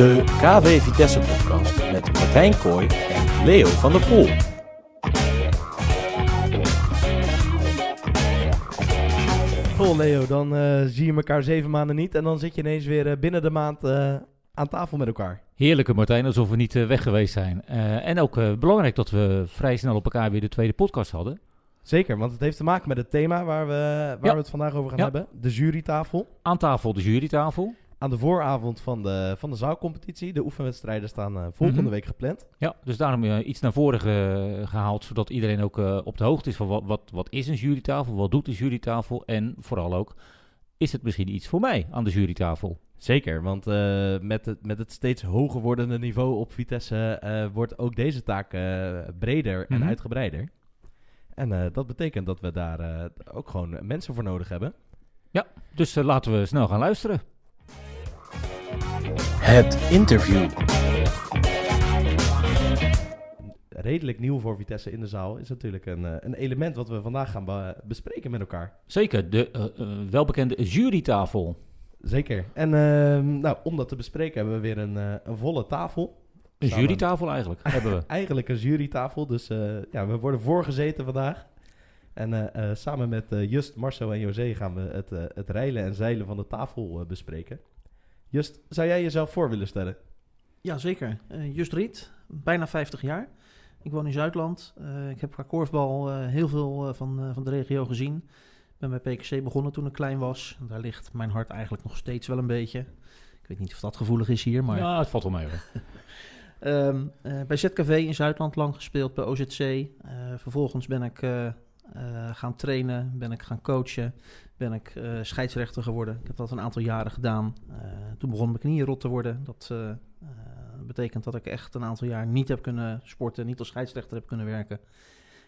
De KW Vitesse podcast met Martijn Kooi en Leo van der Poel. Vol Leo, dan eh, zie je elkaar zeven maanden niet en dan zit je ineens weer eh, binnen de maand eh, aan tafel met elkaar. Heerlijke Martijn, alsof we niet weg geweest zijn. Eh, en ook eh, belangrijk dat we vrij snel op elkaar weer de tweede podcast hadden. Zeker, want het heeft te maken met het thema waar we, waar Ja. we het vandaag over gaan Ja. hebben. De jurytafel. Aan tafel de jurytafel. Aan de vooravond van de, van de zaalcompetitie. De oefenwedstrijden staan eh, volgende Mhm. week gepland. Ja, dus daarom eh, iets naar voren ge- gehaald, zodat iedereen ook eh, op de hoogte is van wat, wat, wat is een jurytafel, wat doet de jurytafel en vooral ook, is het misschien iets voor mij aan de jurytafel? Zeker, want met, het, met het steeds hoger wordende niveau op Vitesse wordt ook deze taak breder en Mhm. uitgebreider. En dat betekent dat we daar ook gewoon mensen voor nodig hebben. Dus eh, laten we snel gaan luisteren. Het interview. redelijk nieuw voor Vitesse in de zaal is natuurlijk een, eh, een element wat we vandaag gaan be- bespreken met elkaar. Zeker, de eh, eh, welbekende jurytafel. Zeker. En ehm, nou, om dat te bespreken hebben we weer een, een volle tafel. Een Samen. jurytafel eigenlijk, hebben we. Eigenlijk een jurytafel, dus eh, ja, we worden voorgezeten vandaag. En eh, eh, samen met Just, Marcel en José gaan we het, het reilen en zeilen van de tafel bespreken. Just, zou jij jezelf voor willen stellen? Ja, zeker. Eh, Just Riet, bijna 50 jaar. Ik woon in Zuidland. Eh, ik heb qua korfbal eh, heel veel eh, van, eh, van de regio gezien. Ik ben bij PKC begonnen toen ik klein was. En Daar ligt mijn hart eigenlijk nog steeds wel een beetje. Ik weet niet of dat gevoelig is hier, maar... Ja, het valt wel mee hoor. Ehm, eh, bij ZKV in Zuidland lang gespeeld, bij OZC. Eh, vervolgens ben ik eh, gaan trainen, ben ik gaan coachen, ben ik eh, scheidsrechter geworden. Ik heb dat een aantal jaren gedaan. Eh, toen begon mijn knieën rot te worden. Dat betekent dat ik echt een aantal jaar niet heb kunnen sporten, niet als scheidsrechter heb kunnen werken.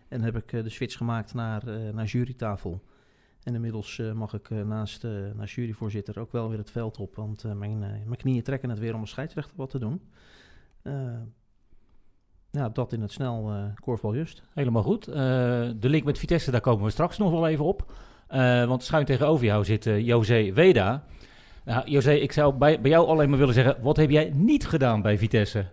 En heb ik de switch gemaakt naar, naar jurytafel. En inmiddels mag ik naast, naast juryvoorzitter ook wel weer het veld op. Want mijn, mijn knieën trekken het weer om als scheidsrechter wat te doen. Ja, dat in het snel eh korfbal just. Helemaal goed. Eh, de link met Vitesse, daar komen we straks nog wel even op. Eh, want schuin tegenover jou zit José Weda. Nou, José, ik zou bij, bij jou alleen maar willen zeggen, wat heb jij niet gedaan bij Vitesse?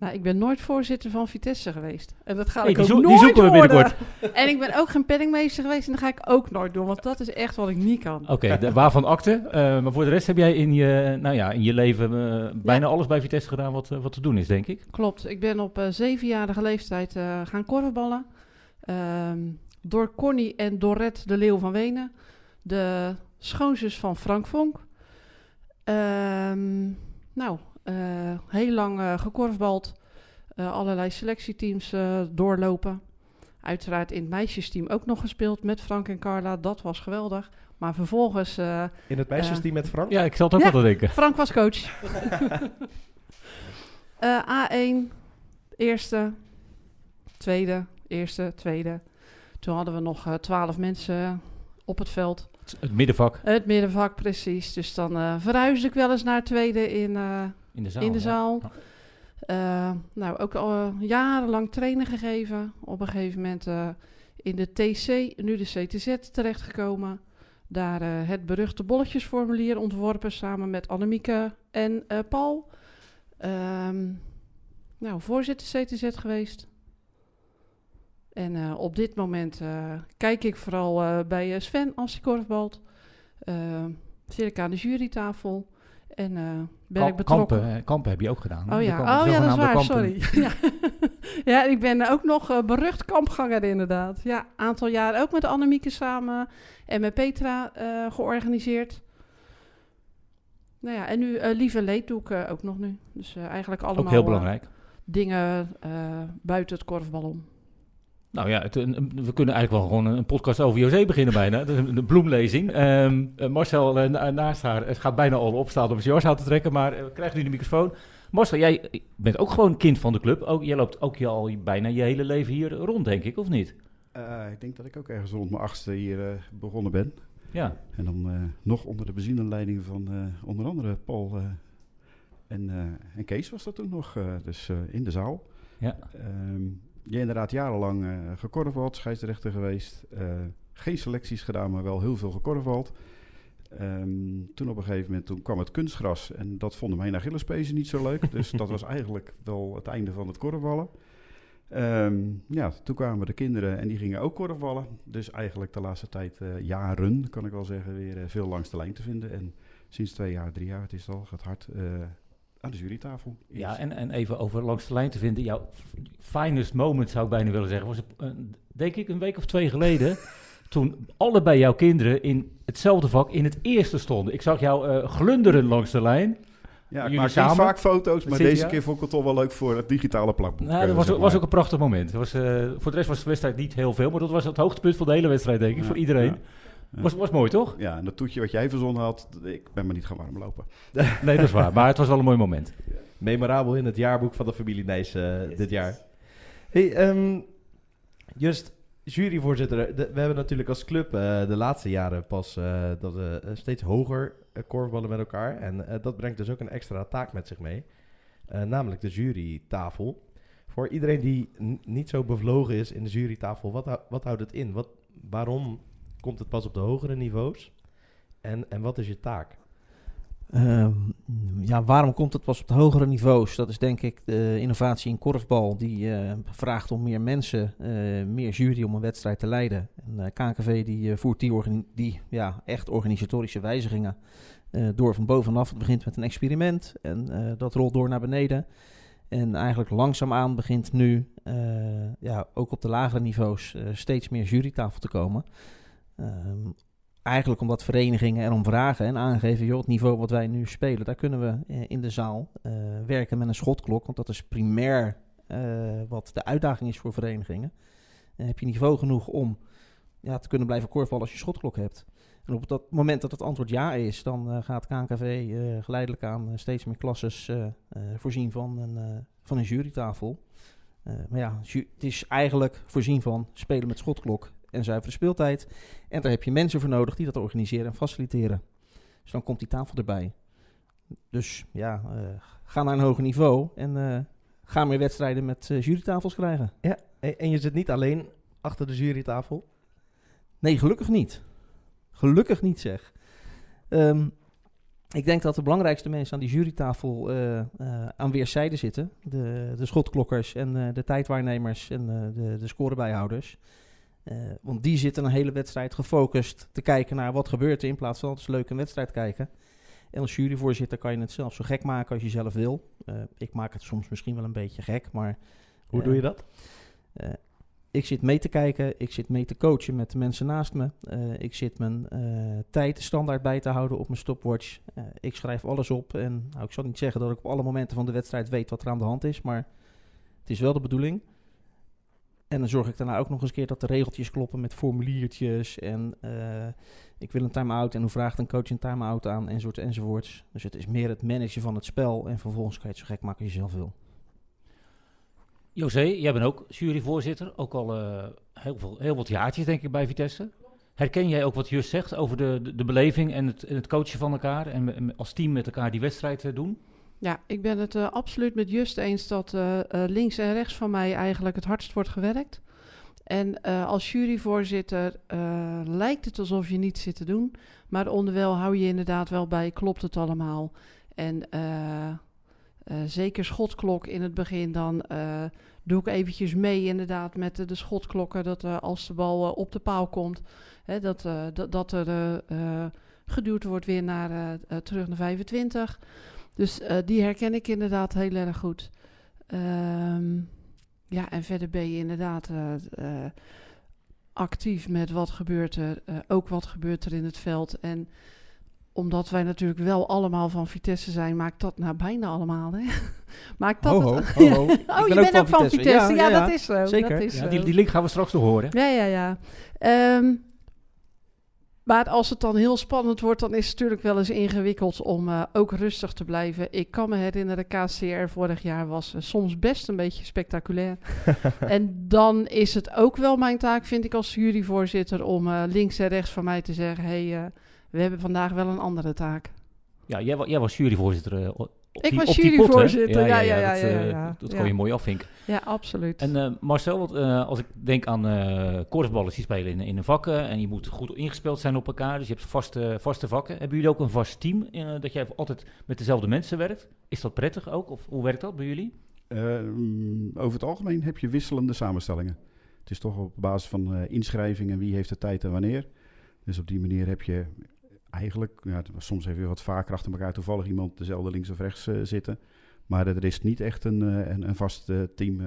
Nou, ik ben nooit voorzitter van Vitesse geweest. En dat ga ik ook zo- die nooit zoeken we worden. binnenkort. En ik ben ook geen penningmeester geweest en dat ga ik ook nooit doen. Want dat is echt wat ik niet kan. Oké, waarvan akte. Eh, maar voor de rest heb jij in je, nou ja, in je leven eh, bijna alles bij Vitesse gedaan wat, eh, wat te doen is, denk ik. Klopt. Ik ben op zevenjarige leeftijd gaan korfballen. Ehm, door Connie en Dorette de Leeuw van Wenen. De schoonzus van Frank Vonk. Ehm, nou, heel lang eh, gekorfbald. Eh, allerlei selectieteams eh, doorlopen. Uiteraard in het meisjesteam ook nog gespeeld met Frank en Carla. Dat was geweldig. Maar vervolgens... eh, In het meisjesteam met Frank? Ja, ik zal het ook Ja. wel denken. Frank was coach. Eh, A1, eerste, tweede, eerste, tweede. Toen hadden we nog eh, twaalf mensen op het veld. Het, middenvak Het middenvak, precies. Dus dan eh verhuisde ik wel eens naar het tweede in, eh, in de zaal. in de zaal. Ja. Eh, nou, ook al eh, jarenlang training gegeven. Op een gegeven moment eh, in de TC, nu de CTZ, terechtgekomen. Daar het beruchte bolletjesformulier ontworpen samen met Annemieke en Paul. Ehm, nou, voorzitter CTZ geweest. En op dit moment kijk ik vooral bij Sven als hij korfbalt. Eh, zit ik aan de jurytafel. En eh, ben Kamp- ik betrokken. Kampen, kampen heb je ook gedaan. Oh ja, oh, ja dat is waar, kampen. sorry. ja. ja, ik ben ook nog eh, berucht kampganger inderdaad. Ja, aantal jaren ook met Annemieke samen en met Petra eh, georganiseerd. Nou ja, en nu Lieve Leed doe ik ook nog nu. Dus eigenlijk allemaal Ook heel belangrijk. dingen buiten het korfbal om. Nou ja, het, we kunnen eigenlijk wel gewoon een podcast over José beginnen bijna. Een, een bloemlezing. Ehm, eh, Marcel eh, na- naast haar, het gaat bijna al opstaan om zijn jas aan te trekken, maar eh, krijgt nu de microfoon. Marcel, jij bent ook gewoon kind van de club. Ook, jij loopt ook je al bijna je hele leven hier rond, denk ik, of niet? Ik denk dat ik ook ergens rond mijn achtste hier begonnen ben. Ja. En dan nog onder de bezienleiding van onder andere Paul en, en Kees was dat toen nog. dus in de zaal. Ja. Ehm, je inderdaad jarenlang gekorfbald, scheidsrechter geweest. eh, geen selecties gedaan, maar wel heel veel gekorfbald. Ehm, toen op een gegeven moment toen kwam het kunstgras en dat vonden mijn Achillespezen niet zo leuk. dus dat was eigenlijk wel het einde van het korfballen. Ehm, ja, toen kwamen de kinderen en die gingen ook korfballen. Dus eigenlijk de laatste tijd, eh, jaren kan ik wel zeggen, weer veel langs de lijn te vinden. En sinds twee jaar, drie jaar, het is al, gaat hard aan de jurytafel. Ja, en, en even over langs de lijn te vinden. Jouw finest moment zou ik bijna willen zeggen. Was denk ik een week of twee geleden. toen allebei jouw kinderen in hetzelfde vak in het eerste stonden. Ik zag jou eh, glunderen langs de lijn. Ja, ik Jullie maak niet vaak foto's, maar deze keer vond ik het toch wel leuk voor het digitale plakboek. Nou, eh, dat was, zeg was ook een prachtig moment. Was, eh, voor de rest was de wedstrijd niet heel veel. Maar dat was het hoogtepunt van de hele wedstrijd, denk ik. Ja, voor iedereen. ja. Was, was mooi, toch? Ja, en dat toetje wat jij verzonnen had, ik ben maar niet gaan warm lopen. Nee, dat is waar. Maar het was wel een mooi moment. Memorabel in het jaarboek van de familie Nijs eh, dit jaar. Hey, ehm, Just, juryvoorzitter. de- we hebben natuurlijk als club eh, de laatste jaren pas eh, dat we eh, steeds hoger korfballen met elkaar. En eh, dat brengt dus ook een extra taak met zich mee. Eh, namelijk de jurytafel. Voor iedereen die niet zo bevlogen is in de jurytafel, wat, hou- wat houdt het in? Wat, waarom komt het pas op de hogere niveaus? En, en wat is je taak? Ehm, ja, waarom komt het pas op de hogere niveaus? Dat is denk ik de innovatie in korfbal. Die eh, vraagt om meer mensen, eh, meer jury om een wedstrijd te leiden. En KNKV die, voert die, die ja, echt organisatorische wijzigingen door van bovenaf. Het begint met een experiment en dat rolt door naar beneden. En eigenlijk langzaamaan begint nu ja, ook op de lagere niveaus steeds meer jurytafel te komen. Ehm, eigenlijk omdat verenigingen erom vragen en aangeven, joh, het niveau wat wij nu spelen, daar kunnen we eh, in de zaal eh, werken met een schotklok. Want dat is primair eh, wat de uitdaging is voor verenigingen. En heb je niveau genoeg om ja, te kunnen blijven korfballen als je schotklok hebt. En op dat moment dat het antwoord ja is, dan gaat KNKV geleidelijk aan steeds meer klasses voorzien van een, van een jurytafel. Maar ja, het is eigenlijk voorzien van spelen met schotklok en zuivere speeltijd. En daar heb je mensen voor nodig die dat organiseren en faciliteren. Dus dan komt die tafel erbij. Dus ja, eh, ga naar een hoger niveau en eh, ga meer wedstrijden met eh, jurytafels krijgen. En, en je zit niet alleen achter de jurytafel? Nee, gelukkig niet. Gelukkig niet zeg. Ehm, ik denk dat de belangrijkste mensen aan die jurytafel aan weerszijden zitten. De, de schotklokkers en de tijdwaarnemers en de, de scorebijhouders. Eh, want die zitten een hele wedstrijd gefocust te kijken naar wat gebeurt er in plaats van altijd leuk een wedstrijd kijken. En als juryvoorzitter kan je het zelf zo gek maken als je zelf wil. Eh, ik maak het soms misschien wel een beetje gek, maar... Hoe doe je dat? eh, ik zit mee te kijken, ik zit mee te coachen met de mensen naast me. Ik zit mijn tijd standaard bij te houden op mijn stopwatch. Ik schrijf alles op en nou, ik zal niet zeggen dat ik op alle momenten van de wedstrijd weet wat er aan de hand is, maar het is wel de bedoeling. En dan zorg ik daarna ook nog eens een keer dat de regeltjes kloppen met formuliertjes en eh, ik wil een time-out en hoe vraagt een coach een time-out aan enzovoort enzovoorts. Dus het is meer het managen van het spel en vervolgens kan je het zo gek maken als je zelf wil. José, jij bent ook juryvoorzitter. Ook al eh, heel, veel, heel wat jaartjes, denk ik, bij Vitesse. Herken jij ook wat Just zegt over de, de, beleving en het, en het coachen van elkaar? En als team met elkaar die wedstrijd eh, doen? Ja, ik ben het eh, absoluut met Just eens dat eh, eh, links en rechts van mij eigenlijk het hardst wordt gewerkt. En als juryvoorzitter lijkt het alsof je niets zit te doen. Maar onderwijl hou je inderdaad wel bij, klopt het allemaal? En zeker schotklok in het begin, dan doe ik eventjes mee inderdaad met de, schotklokken. Dat als de bal op de paal komt, hè, dat, dat, dat er geduwd wordt weer naar, terug naar 25. Dus eh, die herken ik inderdaad heel erg goed. Ehm, ja, en verder ben je inderdaad eh, eh, actief met wat gebeurt er. ook wat gebeurt er in het veld. En omdat wij natuurlijk wel allemaal van Vitesse zijn, maakt dat nou bijna allemaal, hè? maakt dat Ho, ho, het- ho, ho. Ja. Ik Oh, ben je bent ook van van Vitesse. Vitesse. Ja, Ja, ja, dat is zo. zeker. Dat is zo. die, die link gaan we straks nog horen. Ja, ja, ja. Ehm, maar als het dan heel spannend wordt, dan is het natuurlijk wel eens ingewikkeld om eh, ook rustig te blijven. Ik kan me herinneren, KCR vorig jaar was eh, soms best een beetje spectaculair. en dan is het ook wel mijn taak, vind ik als juryvoorzitter, om eh, links en rechts van mij te zeggen... hé, hey, eh, we hebben vandaag wel een andere taak. Ja, jij, jij was juryvoorzitter eh, op Ik die, was juryvoorzitter, ja, ja, ja, dat, ja, eh, ja. dat Ja. kon je mooi afvinken. Ja, absoluut. En eh, Marcel, eh, als ik denk aan eh korfballers die spelen in, in een vakken en je moet goed ingespeeld zijn op elkaar, dus je hebt vaste, vaste vakken. Hebben jullie ook een vast team, dat jij altijd met dezelfde mensen werkt? Is dat prettig ook, of hoe werkt dat bij jullie? Over het algemeen heb je wisselende samenstellingen. Het is toch op basis van eh inschrijvingen, wie heeft de tijd en wanneer. Dus op die manier heb je eigenlijk, ja, soms even wat vaker achter elkaar toevallig iemand dezelfde links of rechts eh, zitten. Maar er is niet echt een, eh, een, een vast eh, team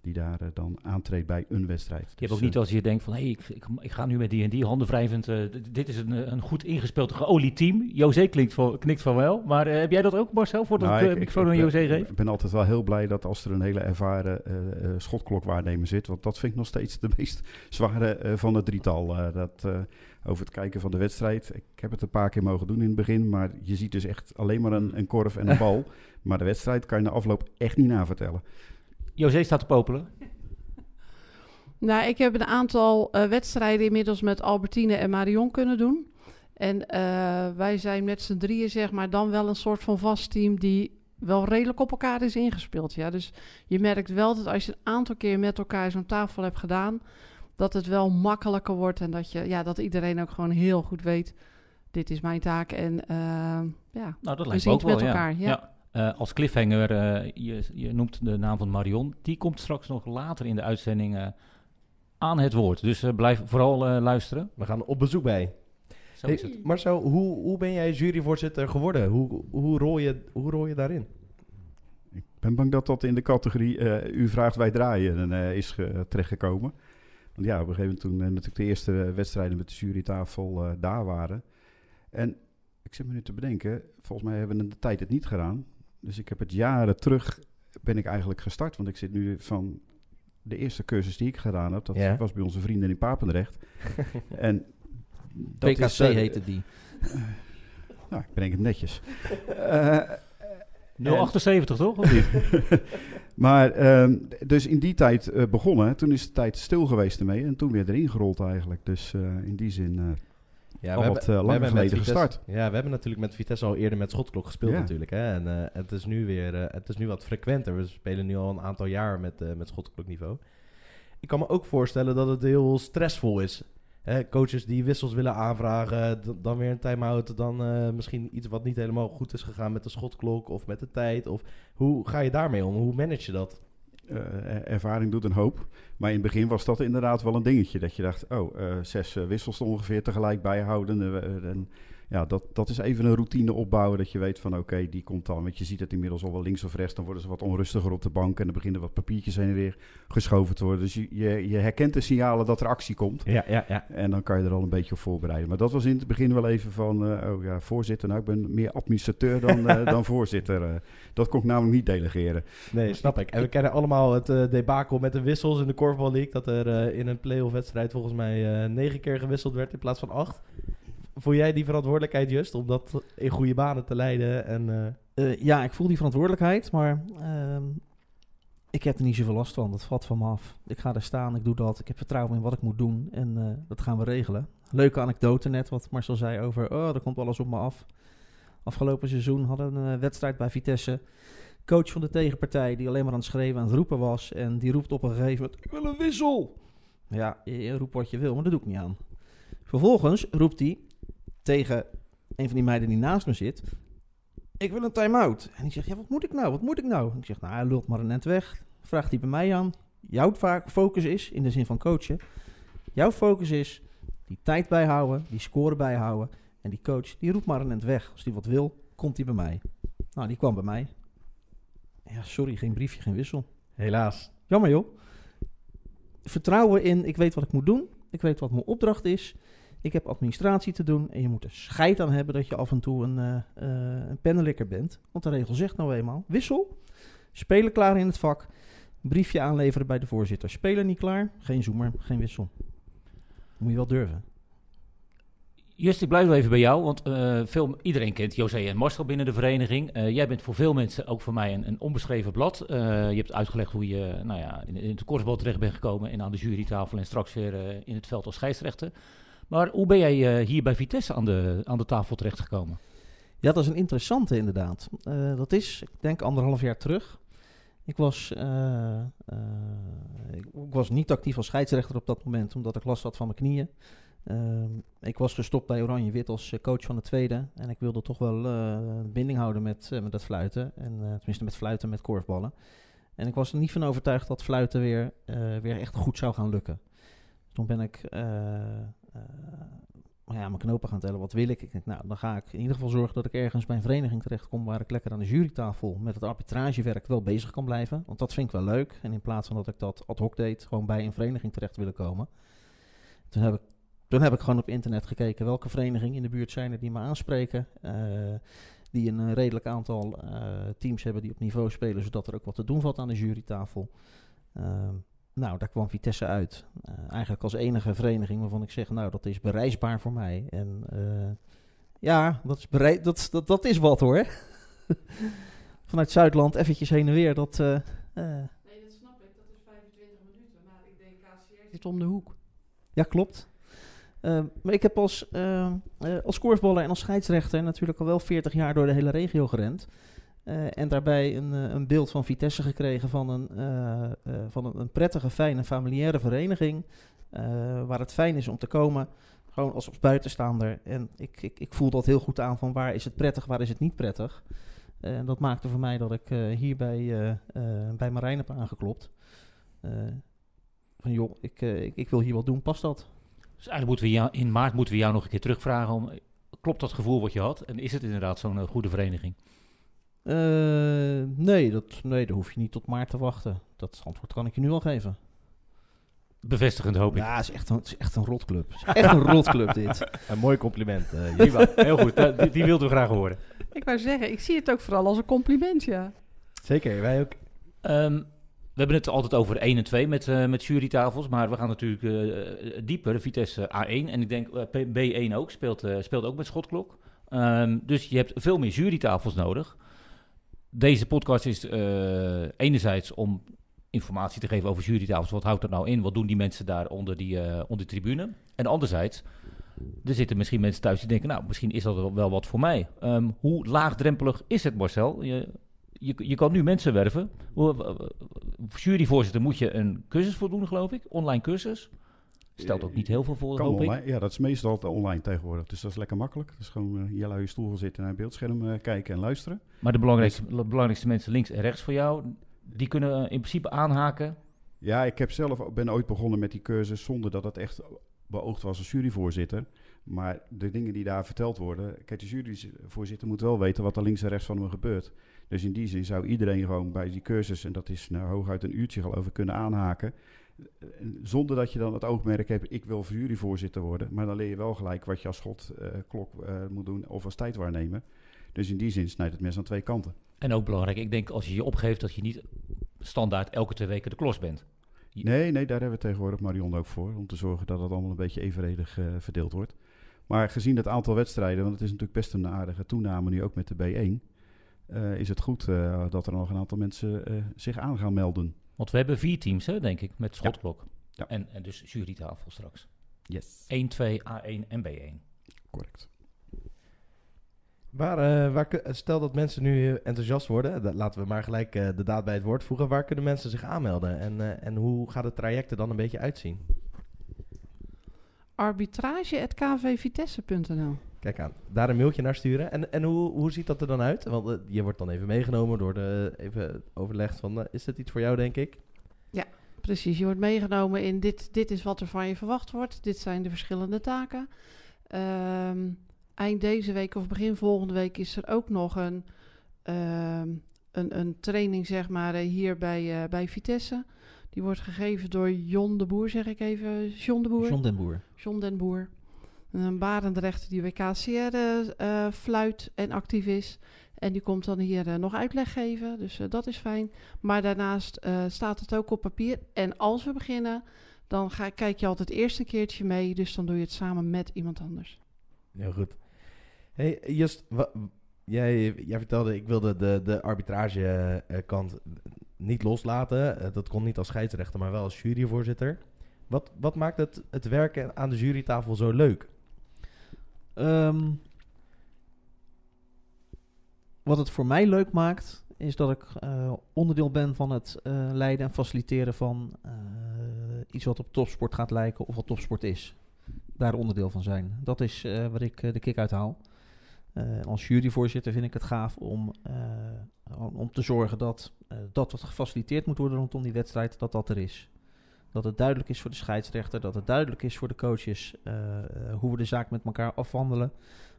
die daar dan aantreedt bij een wedstrijd. Je hebt Dus, ook niet eh, als je denkt van, hé, hey, ik, ik, ik ga nu met die en die handen wrijvend, dit is een, een goed ingespeeld, geolied team. José klinkt van, knikt van wel, maar heb jij dat ook Marcel, voordat Nou, ik microfoon aan José geef? Ik ben altijd wel heel blij dat als er een hele ervaren schotklokkwaarnemer zit, want dat vind ik nog steeds de meest zware van het drietal. dat, over het kijken van de wedstrijd. Ik heb het een paar keer mogen doen in het begin, maar je ziet dus echt alleen maar een, een korf en een bal. maar de wedstrijd kan je na afloop echt niet navertellen. José staat te popelen. Nou, ik heb een aantal eh, wedstrijden inmiddels met Albertine en Marion kunnen doen. En eh, wij zijn met z'n drieën, zeg maar, dan wel een soort van vast team die wel redelijk op elkaar is ingespeeld. Ja. Dus je merkt wel dat als je een aantal keer met elkaar zo'n tafel hebt gedaan, dat het wel makkelijker wordt en dat, je, ja, dat iedereen ook gewoon heel goed weet, dit is mijn taak. En eh, ja, Nou, dat We lijkt zien me ook het wel, met ja. elkaar, ja. Eh, als cliffhanger, eh, je, je noemt de naam van Marion, die komt straks nog later in de uitzending eh, aan het woord. Dus blijf vooral eh, luisteren. We gaan op bezoek bij. Zo Hey, is het. Marcel, hoe, hoe ben jij juryvoorzitter geworden? Hoe, hoe, rol je, hoe rol je daarin? Ik ben bang dat dat in de categorie eh, u vraagt wij draaien eh, is ge- terechtgekomen. Want ja, op een gegeven moment toen eh, natuurlijk de eerste wedstrijden met de jurytafel eh, daar waren. En ik zit me nu te bedenken, volgens mij hebben we in de tijd het niet gedaan. Dus ik heb het jaren terug, ben ik eigenlijk gestart. Want ik zit nu van de eerste cursus die ik gedaan heb, dat Ja. was bij onze vrienden in Papendrecht. en dat PKC is, eh, heette die. Nou, ik breng het netjes. Eh, 078 toch? Of niet? Maar ehm, dus in die tijd eh, begonnen. Toen is de tijd stil geweest ermee. En toen weer erin gerold eigenlijk. Dus eh, in die zin eh, Ja, al wat langer met geleden Vitesse- gestart. Ja, we hebben natuurlijk met Vitesse al eerder met schotklok gespeeld Ja. natuurlijk. Hè? En eh, het is nu weer eh, het is nu wat frequenter. We spelen nu al een aantal jaar met, eh met schotklokniveau. Ik kan me ook voorstellen dat het heel stressvol is. Coaches die wissels willen aanvragen, dan weer een time-out. Dan eh, misschien iets wat niet helemaal goed is gegaan met de schotklok of met de tijd. Of, hoe ga je daarmee om? Hoe manage je dat? Er- ervaring doet een hoop. Maar in het begin was dat inderdaad wel een dingetje. Dat je dacht, oh, eh, zes wissels ongeveer tegelijk bijhouden. en ja, dat, dat is even een routine opbouwen. Dat je weet van, oké, die komt dan. Want je ziet het inmiddels al wel links of rechts. Dan worden ze wat onrustiger op de bank. En dan beginnen wat papiertjes heen en weer geschoven te worden. Dus je, je, je herkent de signalen dat er actie komt. Ja, ja, ja. En dan kan je er al een beetje op voorbereiden. Maar dat was in het begin wel even van, eh, oh ja, voorzitter. Nou, ik ben meer administrateur dan, eh, dan voorzitter. eh. dat kon ik namelijk niet delegeren. Nee, snap ik. En we kennen allemaal het debakel met de wissels in de Korfbal League. Dat er in een playoff wedstrijd volgens mij negen keer gewisseld werd in plaats van acht. Voel jij die verantwoordelijkheid just om dat in goede banen te leiden? En, eh, Eh, ja, ik voel die verantwoordelijkheid, maar ehm, ik heb er niet zoveel last van. Dat valt van me af. Ik ga er staan, ik doe dat. Ik heb vertrouwen in wat ik moet doen en eh, dat gaan we regelen. Leuke anekdote net, wat Marcel zei over, oh, er komt alles op me af. Afgelopen seizoen hadden we een wedstrijd bij Vitesse. Coach van de tegenpartij die alleen maar aan het schreeuwen, aan het roepen was. En die roept op een gegeven moment, ik wil een wissel. Ja, je roept wat je wil, maar dat doe ik niet aan. Vervolgens roept hij tegen een van die meiden die naast me zit ik wil een time-out. En ik zeg, ja, wat moet ik nou? Wat moet ik nou? Ik zeg, nou, hij lult maar een net weg. Vraagt hij bij mij aan. Jouw focus is, in de zin van coachen, jouw focus is die tijd bijhouden, die score bijhouden. En die coach, die roept maar een net weg. Als die wat wil, komt hij bij mij. Nou, die kwam bij mij. Ja, sorry, geen briefje, geen wissel. helaas. Jammer joh. Vertrouwen in, ik weet wat ik moet doen. Ik weet wat mijn opdracht is. Ik heb administratie te doen. En je moet er scheid aan hebben dat je af en toe een, eh, een pennenlikker bent. Want de regel zegt nou eenmaal, wissel. Spelen klaar in het vak. Briefje aanleveren bij de voorzitter. Spelen niet klaar, geen zoemer, geen wissel. Moet je wel durven. Just, ik blijf wel even bij jou, want eh, veel, iedereen kent José en Marcel binnen de vereniging. Jij bent voor veel mensen, ook voor mij, een, een onbeschreven blad. Je hebt uitgelegd hoe je nou ja, in, in het korfbal terecht bent gekomen en aan de jurytafel en straks weer in het veld als scheidsrechter. Maar hoe ben jij eh, hier bij Vitesse aan de, aan de tafel terechtgekomen? Ja, dat is een interessante inderdaad. Eh, dat is, ik denk, anderhalf jaar terug. Ik was, eh, ik, was niet actief als scheidsrechter op dat moment, omdat ik last had van mijn knieën. Ik was gestopt bij Oranje-Wit als eh, coach van de tweede. En ik wilde toch wel binding houden met, met het fluiten. En, tenminste met fluiten met korfballen. En ik was er niet van overtuigd dat fluiten weer, weer echt goed zou gaan lukken. Toen ben ik maar ja, mijn knopen gaan tellen. Wat wil ik? Ik denk, nou, dan ga ik in ieder geval zorgen dat ik ergens bij een vereniging terechtkom... waar ik lekker aan de jurytafel met het arbitragewerk wel bezig kan blijven. Want dat vind ik wel leuk. En in plaats van dat ik dat ad hoc deed, gewoon bij een vereniging terecht willen komen. Toen heb ik toen heb ik gewoon op internet gekeken welke verenigingen in de buurt zijn er die me aanspreken. eh, die een eh, redelijk aantal eh, teams hebben die op niveau spelen, zodat er ook wat te doen valt aan de jurytafel. Ehm, nou, daar kwam Vitesse uit. Eh, eigenlijk als enige vereniging waarvan ik zeg, nou, dat is bereisbaar voor mij. En eh, ja, dat is, berei- dat, dat, dat is wat hoor. Vanuit Zuidland eventjes heen en weer, dat... eh, Nee, dat snap ik. Dat is 25 minuten. Maar ik denk, KCR zit om de hoek. Ja, klopt. Ehm, maar ik heb als, ehm, eh, als korfballer en als scheidsrechter natuurlijk al wel 40 jaar door de hele regio gerend. Eh, en daarbij een, eh, een beeld van Vitesse gekregen van een, eh, van een, prettige, fijne, familiaire vereniging. waar het fijn is om te komen, gewoon als buitenstaander. En ik, ik, ik voel dat heel goed aan van waar is het prettig, waar is het niet prettig. En dat maakte voor mij dat ik hier bij, bij Marijn heb aangeklopt. Van joh, ik, ik, wil hier wat doen, past dat? Dus eigenlijk moeten we jou, in maart moeten we jou nog een keer terugvragen om... Klopt dat gevoel wat je had? En is het inderdaad zo'n goede vereniging? Eh, nee, dat, nee, daar hoef je niet tot maart te wachten. Dat antwoord kan ik je nu al geven. Bevestigend hoop ik. Ja, het is echt een, het is echt een rotclub. Het is echt een rotclub dit. Een mooi compliment. eh, heel goed. Die, die wilden we graag horen. Ik wou zeggen, ik zie het ook vooral als een compliment, ja. Zeker, wij ook. Ehm, we hebben het altijd over 1 en 2 met, eh, met jurytafels, maar we gaan natuurlijk eh, dieper. Vitesse A1 en ik denk eh, P- B1 ook, speelt, eh, speelt ook met schotklok. Ehm, dus je hebt veel meer jurytafels nodig. Deze podcast is eh, enerzijds om informatie te geven over jurytafels. Wat houdt dat nou in? Wat doen die mensen daar onder die, eh, onder de tribune? En anderzijds, er zitten misschien mensen thuis die denken... nou, misschien is dat wel- wat voor mij. Ehm, hoe laagdrempelig is het, Marcel? Je, je, je kan nu mensen werven. Juryvoorzitter moet je een cursus voor doen, geloof ik. Online cursus. Stelt ook niet heel veel voor, Kan hoop ik. online. Ja, dat is meestal altijd online tegenwoordig. Dus dat is lekker makkelijk. Dus gewoon uh, je stoel gaan zitten en naar een beeldscherm eh, kijken en luisteren. Maar de belangrijkste, de belangrijkste mensen links en rechts voor jou... die kunnen in principe aanhaken. Ja, ik heb zelf ben ooit begonnen met die cursus zonder dat het echt beoogd was als juryvoorzitter. Maar de dingen die daar verteld worden... Kijk, de juryvoorzitter moet wel weten wat er links en rechts van hem gebeurt. Dus in die zin zou iedereen gewoon bij die cursus... en dat is nou hooguit een uurtje geloof ik, kunnen aanhaken... Eh, Zonder dat je dan het oogmerk hebt, ik wil juryvoorzitter worden. Maar dan leer je wel gelijk wat je als schotklok eh, moet doen of als tijdwaarnemer. Dus in die zin snijdt het mes aan twee kanten. En ook belangrijk, ik denk als je je opgeeft... dat je niet standaard elke twee weken de klos bent. Nee, nee, daar hebben we tegenwoordig Marion ook voor. Om te zorgen dat het allemaal een beetje evenredig eh, verdeeld wordt. Maar gezien het aantal wedstrijden, want het is natuurlijk best een aardige toename nu ook met de B1. eh, is het goed eh, dat er nog een aantal mensen eh, zich aan gaan melden. Want we hebben vier teams, hè, denk ik, met schotklok. Ja. En, en dus jurytafel straks. Yes. 1, 2, A1 en B1. Correct. Waar, eh, waar, kun- stel dat mensen nu eh, enthousiast worden, dat- laten we maar gelijk eh, de daad bij het woord voegen. Waar kunnen mensen zich aanmelden en, eh, en hoe gaat het traject er dan een beetje uitzien? Arbitrage.kvvitesse.nl Kijk aan, daar een mailtje naar sturen. En, en hoe, hoe ziet dat er dan uit? Want eh, je wordt dan even meegenomen door de, even overlegd van, eh, is dit iets voor jou denk ik? Precies, je wordt meegenomen in dit, dit is wat er van je verwacht wordt. Dit zijn de verschillende taken. Ehm, eind deze week of begin volgende week is er ook nog een, ehm, een, een training zeg maar, eh, hier bij, eh, bij Vitesse. Die wordt gegeven door Jon de Boer, zeg ik even. John de Boer. John den Boer. John den Boer. Een barendrechter die bij KCR eh, eh, fluit en actief is. En die komt dan hier eh, nog uitleg geven. Dus dat is fijn. Maar daarnaast staat het ook op papier. En als we beginnen, dan ga, kijk je altijd eerst een keertje mee. Dus dan doe je het samen met iemand anders. Heel goed. Hey, Just, jij, jij vertelde, ik wilde de, de arbitragekant niet loslaten. Dat kon niet als scheidsrechter, maar wel als juryvoorzitter. Wat, wat maakt het werken aan de jurytafel zo leuk? Ehm, wat het voor mij leuk maakt, is dat ik eh, onderdeel ben van het eh, leiden en faciliteren van eh, iets wat op topsport gaat lijken of wat topsport is. Daar onderdeel van zijn. Dat is waar ik de kick uit haal. Als juryvoorzitter vind ik het gaaf om, om- te zorgen dat dat wat gefaciliteerd moet worden rondom die wedstrijd, dat dat er is. Dat het duidelijk is voor de scheidsrechter, dat het duidelijk is voor de coaches eh, eh, hoe we de zaak met elkaar afhandelen.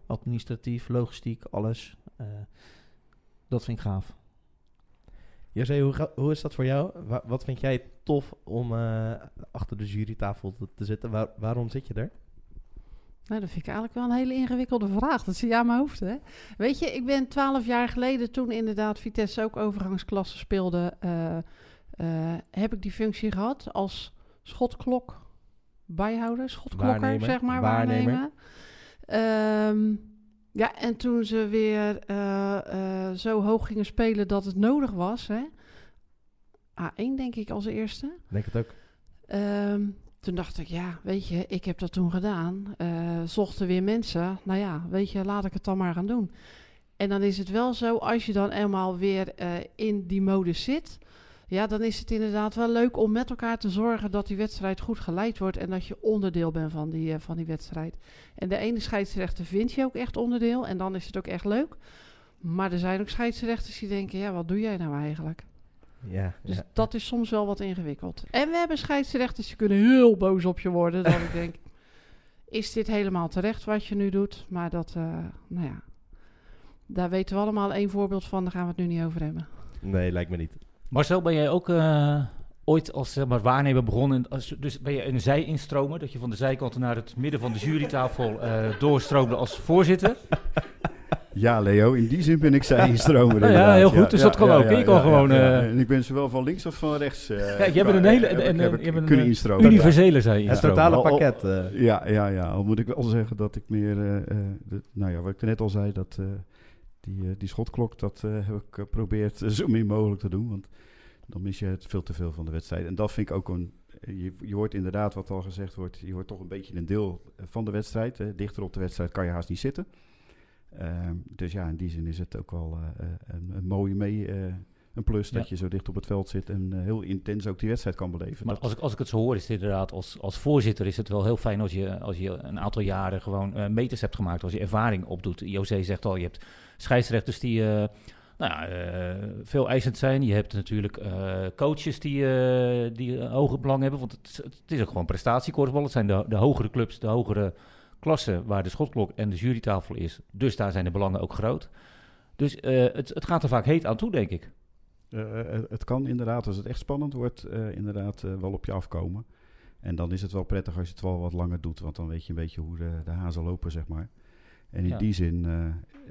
Administratief, logistiek, alles. Eh, dat vind ik gaaf. José, hoe, hoe is dat voor jou? Wa- wat vind jij tof om eh, achter de jurytafel te, te zitten? Waar- waarom zit je er? Nou, dat vind ik eigenlijk wel een hele ingewikkelde vraag. Dat zie je aan mijn hoofd, hè? Weet je, ik ben twaalf jaar geleden, toen inderdaad Vitesse ook overgangsklasse speelde, eh, eh, heb ik die functie gehad als schotklok bijhouder, schotklokker, zeg maar, waarnemen. Ehm, ja, en toen ze weer eh, eh, zo hoog gingen spelen dat het nodig was, hè? A1 denk ik als eerste. Denk het ook. Ehm, toen dacht ik, ja, weet je, ik heb dat toen gedaan. Zochten weer mensen. Nou ja, weet je, laat ik het dan maar gaan doen. En dan is het wel zo, als je dan eenmaal weer in die modus zit... Ja, dan is het inderdaad wel leuk om met elkaar te zorgen dat die wedstrijd goed geleid wordt... en dat je onderdeel bent van die, eh, van die wedstrijd. En de ene scheidsrechter vind je ook echt onderdeel en dan is het ook echt leuk. Maar er zijn ook scheidsrechters die denken, ja, wat doe jij nou eigenlijk? Ja, Dus ja. dat is soms wel wat ingewikkeld. En we hebben scheidsrechters die kunnen heel boos op je worden. Dat ik denk, is dit helemaal terecht wat je nu doet? Maar dat, eh, nou ja, daar weten we allemaal één voorbeeld van. Daar gaan we het nu niet over hebben. Nee, lijkt me niet. Marcel, ben jij ook eh, ooit als zeg maar, waarnemer begonnen? Als, dus ben je een zij-instromer, dat je van de zijkant naar het midden van de jurytafel eh doorstroomde als voorzitter? Ja, Leo, in die zin ben ik zij instromer. Nou ja, heel goed, dus dat kan ook. Je kan gewoon, eh, En ik ben zowel van links als van rechts. eh, Ja, jij bent een hele- heb ik- en- heb ik kunnen instromen. Universele Het zij-instromer. totale Al- al- pakket. Ja, ja, ja. Al moet ik wel zeggen dat ik meer... eh, eh, de- nou ja, wat ik net al zei, dat eh, die, eh, die schotklok, dat eh, heb ik geprobeerd zo min mogelijk te doen. Want dan mis je het veel te veel van de wedstrijd. En dat vind ik ook een... Je, hoort inderdaad wat al gezegd wordt, je wordt toch een beetje een deel van de wedstrijd. Dichter op de wedstrijd kan je haast niet zitten. Ehm, dus ja, in die zin is het ook wel eh, eh, een, een mooie mee, eh, een plus dat Ja. je zo dicht op het veld zit en eh, heel intens ook die wedstrijd kan beleven. Maar Dat- als ik, als ik het zo hoor, is het inderdaad als, als voorzitter is het wel heel fijn als je, als je een aantal jaren gewoon eh, meters hebt gemaakt, als je ervaring opdoet. José zegt al, je hebt scheidsrechters die eh, nou ja, veel eisend zijn. Je hebt natuurlijk coaches die, die hoger belang hebben, want het, is- het is ook gewoon prestatiekorfbal. Het zijn de, de hogere clubs, de hogere klassen waar de schotklok en de jurytafel is. Dus daar zijn de belangen ook groot. Dus het, het gaat er vaak heet aan toe, denk ik. Eh, eh, het kan inderdaad, als het echt spannend wordt, eh, inderdaad wel op je afkomen. En dan is het wel prettig als je het wel wat langer doet, want dan weet je een beetje hoe de, de hazen lopen, zeg maar. En in Ja. die zin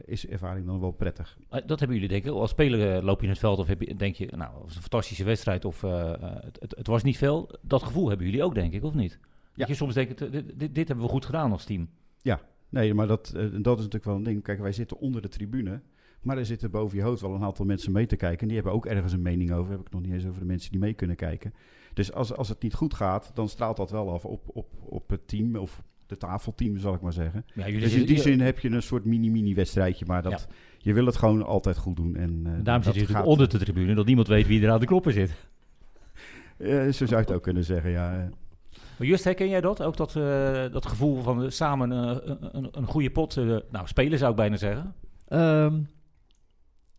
is ervaring dan wel prettig. Dat hebben jullie denk ik. Als speler loop je in het veld of heb je, denk je, nou, het was een fantastische wedstrijd of het, het, het was niet veel. Dat gevoel hebben jullie ook, denk ik, of niet? Dat je soms denkt, dit, dit, dit hebben we goed gedaan als team. Nee, maar dat, dat is natuurlijk wel een ding. Kijk, wij zitten onder de tribune, maar er zitten boven je hoofd wel een aantal mensen mee te kijken. En die hebben ook ergens een mening over. Heb ik nog niet eens over de mensen die mee kunnen kijken. Dus als, als het niet goed gaat, dan straalt dat wel af op, op, op het team of de tafelteam, zal ik maar zeggen. Ja, jullie Dus in die zin heb je een soort mini-mini-wedstrijdje, maar dat, je wil het gewoon altijd goed doen. En, eh, Daarom zit je gaat- onder de tribune, dat niemand weet wie er aan de kloppen zit. Eh, zo zou je het ook kunnen zeggen, ja. Maar Just, herken jij dat? Ook dat, eh, dat gevoel van samen een, een goede pot, nou, spelen zou ik bijna zeggen. Ehm,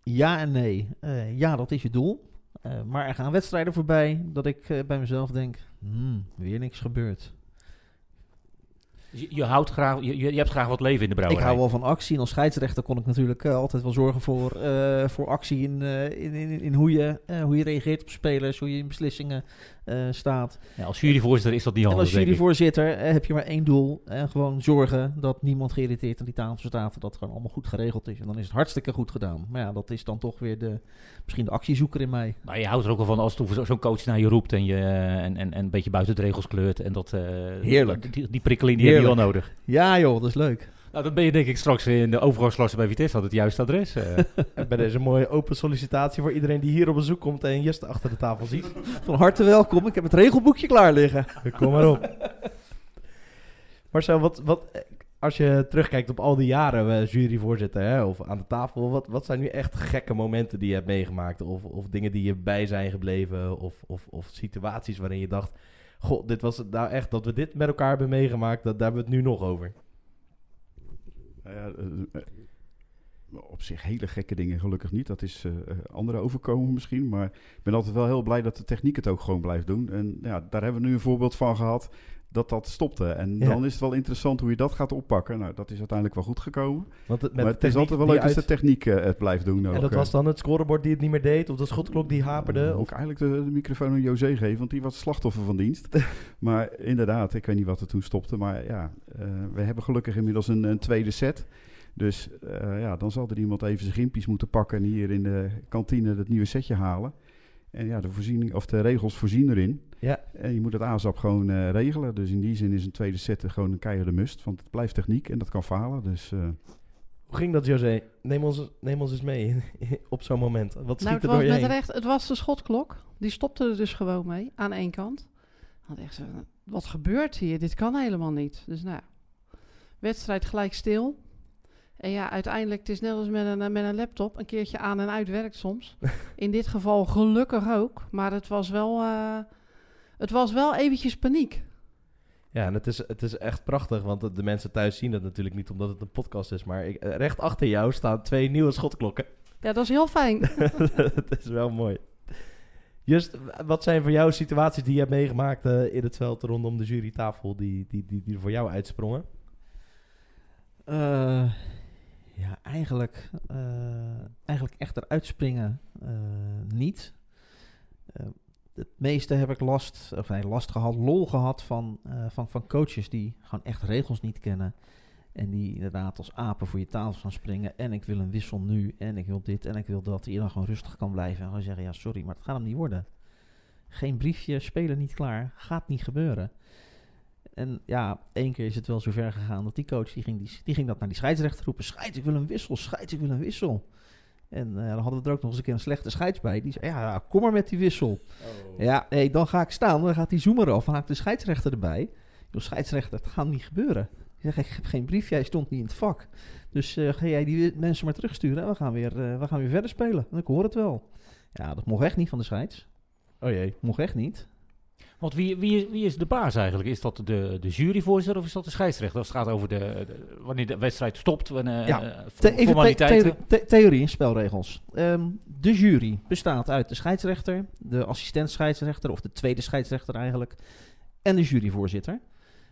ja en nee. Eh, ja, dat is je doel. Eh, maar er gaan wedstrijden voorbij dat ik eh, bij mezelf denk, hmm, weer niks gebeurd. Je, je houdt graag, je, je hebt graag wat leven in de Ik brouwerij. hou wel van actie. En als scheidsrechter kon ik natuurlijk altijd wel zorgen voor, voor actie in, in, in, in hoe, je, hoe je reageert op spelers, hoe je in beslissingen staat. Ja, als juryvoorzitter is dat niet En handig, als ik. juryvoorzitter eh, heb je maar één doel. En gewoon zorgen dat niemand geïrriteerd aan die tafel staat. Dat het gewoon allemaal goed geregeld is. En dan is het hartstikke goed gedaan. Maar ja, dat is dan toch weer de, misschien de actiezoeker in mij. Maar je houdt er ook wel van als zo'n coach naar je roept en je eh, en, en, en een beetje buiten de regels kleurt. En dat, eh, Heerlijk. Die, die prikkeling die heb je wel nodig. Ja joh, dat is leuk. Nou, dan ben je denk ik straks weer in de overgangsklasse bij Vitesse had het juiste adres. eh. En bij deze mooie open sollicitatie voor iedereen die hier op bezoek komt en Just achter de tafel ziet. Van harte welkom. Ik heb het regelboekje klaar liggen. Kom maar op. Marcel, wat, wat, eh, als je terugkijkt op al die jaren eh, juryvoorzitter hè, of aan de tafel, wat, wat zijn nu echt gekke momenten die je hebt meegemaakt? Of, of dingen die je bij zijn gebleven? Of, of, of situaties waarin je dacht, god, dit was het nou echt, dat we dit met elkaar hebben meegemaakt, dat, daar hebben we het nu nog over. Nou ja, eh, eh, op zich hele gekke dingen gelukkig niet. Dat is eh, anderen overkomen misschien. Maar ik ben altijd wel heel blij dat de techniek het ook gewoon blijft doen. En ja, daar hebben we nu een voorbeeld van gehad dat dat stopte. En Ja. dan is het wel interessant hoe je dat gaat oppakken. Nou, dat is uiteindelijk wel goed gekomen. Want het, maar het is altijd wel leuk als uit- de techniek eh, het blijft doen. Ook, En dat eh. was dan het scorebord die het niet meer deed, of de schotklok die haperde? Of... ik eigenlijk de, de microfoon aan José geven, want die was slachtoffer van dienst. maar inderdaad, ik weet niet wat er toen stopte. Maar ja, eh, we hebben gelukkig inmiddels een, een tweede set. Dus ja, dan zal er iemand even zijn gimpies moeten pakken en hier in de kantine het nieuwe setje halen. En ja, de, voorziening, of de regels voorzien erin. Ja. En je moet het ASAP gewoon eh, regelen. Dus in die zin is een tweede set gewoon een keiharde must. Want het blijft techniek en dat kan falen. Dus eh, Hoe ging dat, José? Neem ons, neem ons eens mee op zo'n moment. Wat Nou, schiet het er was door je met heen? recht, het was de schotklok. Die stopte er dus gewoon mee, aan één kant. Dan echt zo, wat gebeurt hier? Dit kan helemaal niet. Dus nou, ja. wedstrijd gelijk stil. En ja, uiteindelijk, het is net als met een, eh, met een laptop. Een keertje aan en uit werkt soms. In dit geval gelukkig ook. Maar het was wel, eh, het was wel eventjes paniek. Ja, en het is, het is echt prachtig, want de- mensen thuis zien het natuurlijk niet omdat het een podcast is. Maar ik, eh, recht achter jou staan twee nieuwe schotklokken. Ja, dat is heel fijn. dat is wel mooi. Just, wat zijn voor jou situaties die je hebt meegemaakt eh, in het veld rondom de jurytafel die, die, die, die er voor jou uitsprongen? Eh, ja, eigenlijk, eh, eigenlijk echt eruit springen eh, niet. Het meeste heb ik last, of nee, last gehad, lol gehad van, eh, van, van coaches die gewoon echt regels niet kennen. En die inderdaad als apen voor je tafel gaan springen. En ik wil een wissel nu. En ik wil dit en ik wil dat. Die dan gewoon rustig kan blijven. En gewoon zeggen, ja sorry, maar het gaat hem niet worden. Geen briefje, spelen niet klaar. Gaat niet gebeuren. En ja, één keer is het wel zo ver gegaan dat die coach die ging, die, die ging dat naar die scheidsrechter roepen. Scheids, ik wil een wissel. Scheids, ik wil een wissel. En eh, dan hadden we er ook nog eens een keer een slechte scheids bij. Die zei, ja, kom maar met die wissel. Ja, nee, dan ga ik staan. Dan gaat die zoomer af. Dan haakt de scheidsrechter erbij. Joh, scheidsrechter, het gaat niet gebeuren. Ik zeg, ik heb geen brief. Jij stond niet in het vak. Dus eh, ga jij die mensen maar terugsturen. En we gaan weer, eh, we gaan weer verder spelen. En ik hoor het wel. Ja, dat mocht echt niet van de scheids. Oh jee. Mocht echt niet. Want wie, wie, is, wie is de baas eigenlijk? Is dat de, de juryvoorzitter of is dat de scheidsrechter? Als het gaat over de, de- wanneer de wedstrijd stopt, wanneer, Ja, eh, The- even formaliteiten. theorie, the- theorie en spelregels. Ehm, de jury bestaat uit de scheidsrechter, de assistent scheidsrechter of de tweede scheidsrechter eigenlijk, en de juryvoorzitter.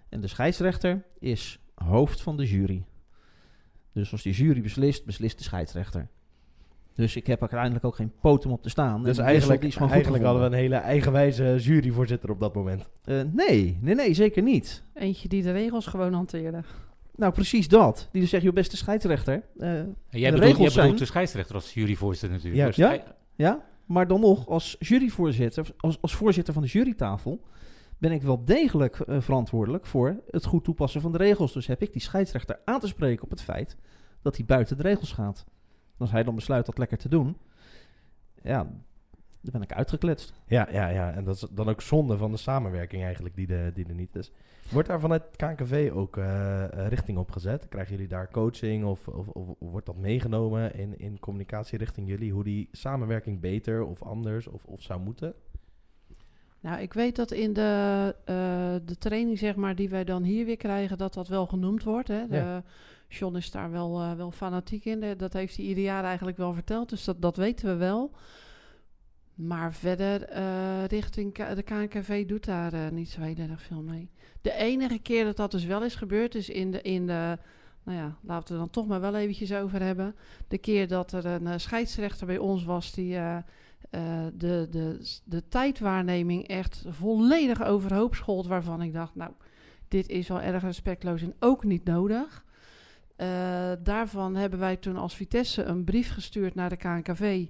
En de scheidsrechter is hoofd van de jury. Dus als die jury beslist, beslist de scheidsrechter. Dus ik heb uiteindelijk ook geen poot om op te staan. Dus eigenlijk, is eigenlijk hadden we een hele eigenwijze juryvoorzitter op dat moment. Eh, nee, nee, nee, zeker niet. Eentje die de regels gewoon hanteerde. Nou, precies dat. Die dus zegt, joh, beste scheidsrechter, eh, de jij bedoelt, regels jij zijn- bedoelt de scheidsrechter als juryvoorzitter natuurlijk. Juist. Dus Ja. Ja, maar dan nog, als juryvoorzitter, als, als voorzitter van de jurytafel, ben ik wel degelijk eh, verantwoordelijk voor het goed toepassen van de regels. Dus heb ik die scheidsrechter aan te spreken op het feit dat hij buiten de regels gaat. Als hij dan besluit dat lekker te doen, ja, dan ben ik uitgekletst. Ja, ja, ja. En dat is dan ook zonde van de samenwerking eigenlijk die, de, die er niet is. Wordt daar vanuit KNKV ook eh, eh, richting op gezet? Krijgen jullie daar coaching of, of, of wordt dat meegenomen in, in communicatie richting jullie? Hoe die samenwerking beter of anders of, of zou moeten? Nou, ik weet dat in de, eh, de training, zeg maar, die wij dan hier weer krijgen, dat dat wel genoemd wordt. Hè? De, Ja. John is daar wel, eh, wel fanatiek in. De- dat heeft hij ieder jaar eigenlijk wel verteld, dus dat, dat weten we wel. Maar verder, eh, richting K- de KNKV doet daar eh, niet zo heel erg veel mee. De enige keer dat dat dus wel is gebeurd, is in de, in de nou ja, laten we het dan toch maar wel eventjes over hebben. De keer dat er een eh, scheidsrechter bij ons was die eh, de, de, de tijdwaarneming echt volledig overhoop schold. Waarvan ik dacht, nou, dit is wel erg respectloos en ook niet nodig. Eh, daarvan hebben wij toen als Vitesse een brief gestuurd naar de KNKV.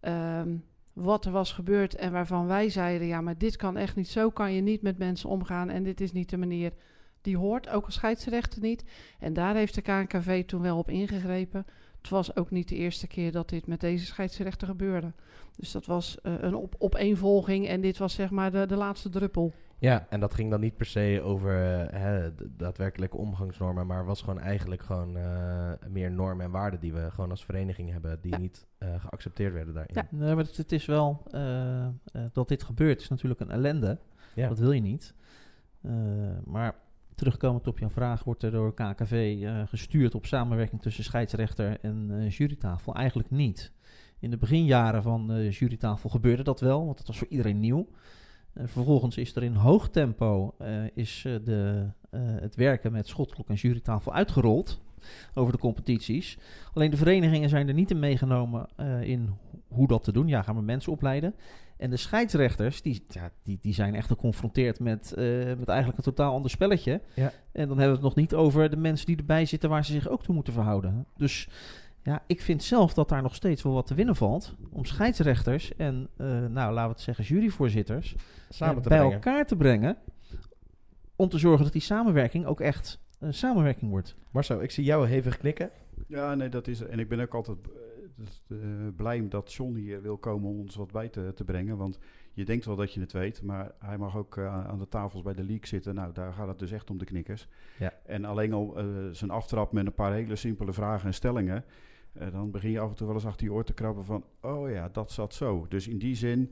ehm, wat er was gebeurd en waarvan wij zeiden: ja, maar dit kan echt niet. Zo kan je niet met mensen omgaan. En dit is niet de manier die hoort, ook als scheidsrechter niet. En daar heeft de KNKV toen wel op ingegrepen. Het was ook niet de eerste keer dat dit met deze scheidsrechter gebeurde. Dus dat was eh, een op, opeenvolging en dit was zeg maar de, de laatste druppel. Ja, en dat ging dan niet per se over eh, hè, de daadwerkelijke omgangsnormen, maar was gewoon eigenlijk gewoon eh, meer normen en waarden die we gewoon als vereniging hebben, die Ja. niet eh, geaccepteerd werden daarin. Ja. Nee, maar het, het is wel dat dit gebeurt, is natuurlijk een ellende. Ja. Dat wil je niet. Eh, maar terugkomend op jouw vraag, wordt er door KKV eh, gestuurd op samenwerking tussen scheidsrechter en eh, jurytafel? Eigenlijk niet. In de beginjaren van de jurytafel gebeurde dat wel, want dat was voor iedereen nieuw. Vervolgens is er in hoog tempo eh, is, de, het werken met schotklok en jurytafel uitgerold over de competities. Alleen de verenigingen zijn er niet in meegenomen in hoe dat te doen. Ja, gaan we mensen opleiden. En de scheidsrechters, die, ja, die, die zijn echt geconfronteerd met, eh, met eigenlijk een totaal ander spelletje. Ja. En dan hebben we het nog niet over de mensen die erbij zitten waar ze zich ook toe moeten verhouden. Dus ja, ik vind zelf dat daar nog steeds wel wat te winnen valt. Om scheidsrechters en, eh, nou laten we het zeggen, juryvoorzitters Samen eh, te bij brengen. elkaar te brengen. Om te zorgen dat die samenwerking ook echt een samenwerking wordt. Marcel, ik zie jou hevig knikken. Ja, nee, dat is. En ik ben ook altijd dus, blij dat John hier wil komen om ons wat bij te, te brengen. Want je denkt wel dat je het weet, maar hij mag ook eh, aan de tafels bij de league zitten. Nou, daar gaat het dus echt om de knikkers. Ja. En alleen al eh, zijn aftrap met een paar hele simpele vragen en stellingen. dan begin je af en toe wel eens achter je oor te krabben van, oh ja, dat zat zo. Dus in die zin,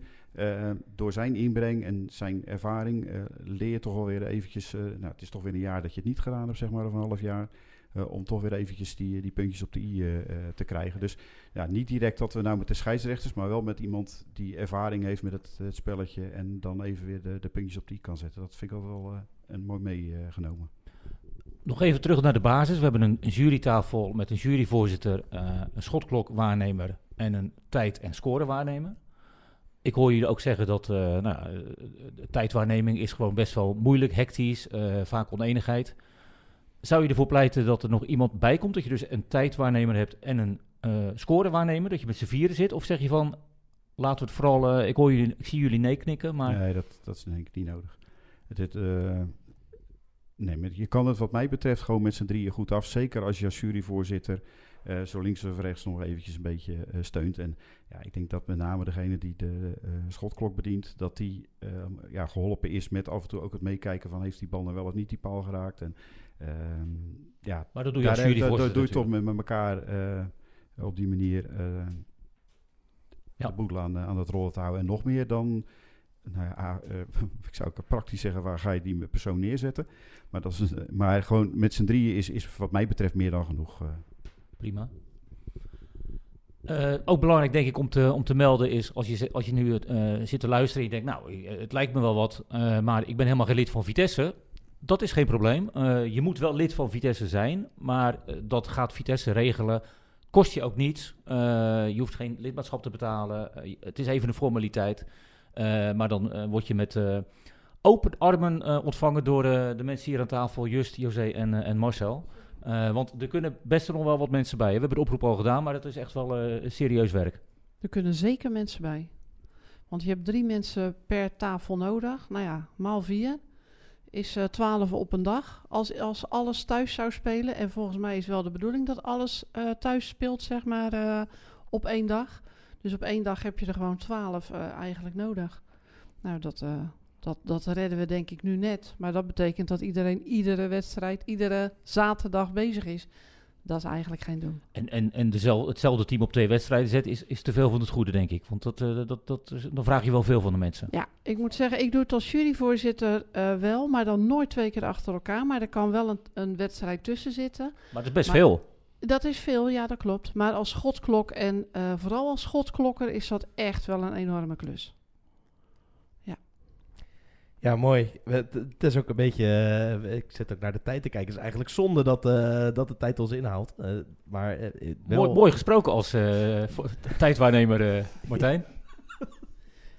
door zijn inbreng en zijn ervaring, leer je toch alweer eventjes, nou het is toch weer een jaar dat je het niet gedaan hebt, zeg maar, of een half jaar. Eh, om toch weer eventjes die, die puntjes op de i eh, eh, te krijgen. Dus ja, niet direct dat we nou met de scheidsrechters, maar wel met iemand die ervaring heeft met het, het spelletje. En dan even weer de, de puntjes op de i kan zetten. Dat vind ik altijd wel eh, een mooi meegenomen. Nog even terug naar de basis. We hebben een, jurytafel met een juryvoorzitter, eh, een schotklokwaarnemer en een tijd- en scorewaarnemer. Ik hoor jullie ook zeggen dat eh, nou, eh, de tijdwaarneming is gewoon best wel moeilijk, hectisch, eh, vaak oneenigheid. Zou je ervoor pleiten dat er nog iemand bij komt, dat je dus een tijdwaarnemer hebt en een eh, scorewaarnemer, dat je met z'n vieren zit? Of zeg je van, laten we het vooral, eh, ik, hoor jullie, ik zie jullie nee knikken, maar Nee, dat, dat is denk ik niet nodig. Het, het, eh, nee, je kan het wat mij betreft gewoon met z'n drieën goed af. Zeker als je als juryvoorzitter zo links of rechts nog eventjes een beetje steunt. En ja, ik denk dat met name degene die de schotklok bedient, dat die ehm, ja, geholpen is met af en toe ook het meekijken van heeft die bal nou wel of niet die paal geraakt. En ehm, ja, Maar dat doe je als daar doe je toch met, met elkaar eh, op die manier eh, Ja. de boel aan, aan het rollen te houden. En nog meer dan, nou ja, ah, eh, ik zou ook praktisch zeggen, waar ga je die persoon neerzetten? Maar, dat is, maar gewoon met z'n drieën is, is wat mij betreft meer dan genoeg. Prima. Ook belangrijk, denk ik, om te, om te melden is... als je, als je nu zit te luisteren en je denkt... nou, het lijkt me wel wat, maar ik ben helemaal geen lid van Vitesse... Dat is geen probleem. Eh, je moet wel lid van Vitesse zijn, maar eh, dat gaat Vitesse regelen. Kost je ook niets. Eh, je hoeft geen lidmaatschap te betalen. Het is even een formaliteit. Maar dan word je met open armen ontvangen door de mensen hier aan tafel, Just, José en, en Marcel. Want er kunnen best nog wel wat mensen bij. We hebben de oproep al gedaan, maar dat is echt wel serieus werk. Er kunnen zeker mensen bij. Want je hebt drie mensen per tafel nodig. Nou ja, maal vier is eh 12 op een dag. Als, als alles thuis zou spelen. En volgens mij is wel de bedoeling dat alles eh, thuis speelt, zeg maar, eh, op één dag. Dus op één dag heb je er gewoon 12 eh, eigenlijk nodig. Nou, dat, dat, dat redden we denk ik nu net. Maar dat betekent dat iedereen iedere wedstrijd, iedere zaterdag bezig is. Dat is eigenlijk geen doen. En, en, en dezel- hetzelfde team op twee wedstrijden zetten is, is te veel van het goede, denk ik. Want dat, eh, dat, dat, dan vraag je wel veel van de mensen. Ja, ik moet zeggen, ik doe het als juryvoorzitter eh, wel, maar dan nooit twee keer achter elkaar. Maar er kan wel een, een wedstrijd tussen zitten. Maar het is best Maar- veel. Dat is veel, ja, dat klopt. Maar als schotklok en eh, vooral als schotklokker is dat echt wel een enorme klus. Ja, mooi. Het, het is ook een beetje... eh, ik zit ook naar de tijd te kijken. Het is eigenlijk zonde dat, eh, dat de tijd ons inhaalt. Eh, maar wel... Mooi, mooi gesproken als eh, tijdwaarnemer eh, Martijn.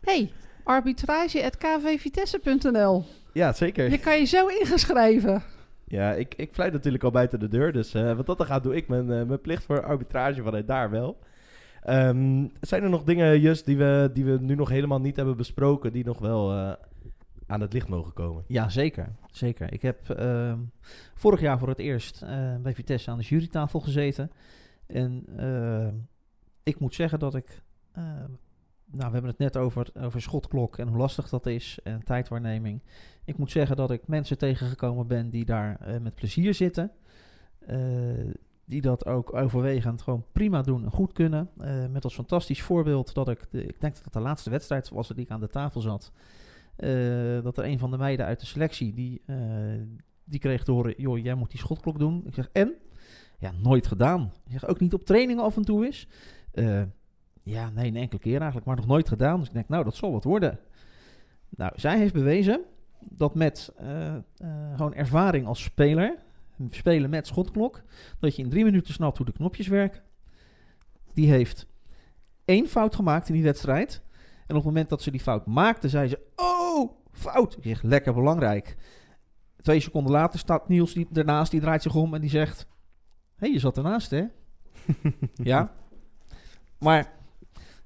hey, arbitrage.kvvitesse.nl Ja, zeker. Je kan je zo ingeschreven. Ja, ik, ik fluit natuurlijk al buiten de deur. Dus wat dat dan gaat, doe ik mijn, eh, mijn plicht voor arbitrage vanuit daar wel. Ehm, zijn er nog dingen, Just, die we, die we nu nog helemaal niet hebben besproken... die nog wel eh, aan het licht mogen komen? Ja, zeker. zeker. Ik heb ehm, vorig jaar voor het eerst eh, bij Vitesse aan de jurytafel gezeten. En ehm, ik moet zeggen dat ik eh, nou, we hebben het net over, over schotklok en hoe lastig dat is en tijdwaarneming. Ik moet zeggen dat ik mensen tegengekomen ben die daar eh, met plezier zitten. Eh, die dat ook overwegend gewoon prima doen en goed kunnen. Met als fantastisch voorbeeld dat ik, de, ik denk dat de laatste wedstrijd was die ik aan de tafel zat. Eh, dat er een van de meiden uit de selectie, die, eh, die kreeg te horen, joh, jij moet die schotklok doen. Ik zeg, en? Ja, nooit gedaan. Ik zeg, ook niet op trainingen af en toe is. Eh, ja, nee, een enkele keer eigenlijk, maar nog nooit gedaan. Dus ik denk, nou, dat zal wat worden. Nou, zij heeft bewezen dat met gewoon ervaring als speler, spelen met schotklok, dat je in drie minuten snapt hoe de knopjes werken. Die heeft één fout gemaakt in die wedstrijd. En op het moment dat ze die fout maakte, zei ze, oh, fout. Ik zeg, lekker belangrijk. Twee seconden later staat Niels die, ernaast, die draait zich om en die zegt, hé, hey, je zat ernaast, hè? ja. Maar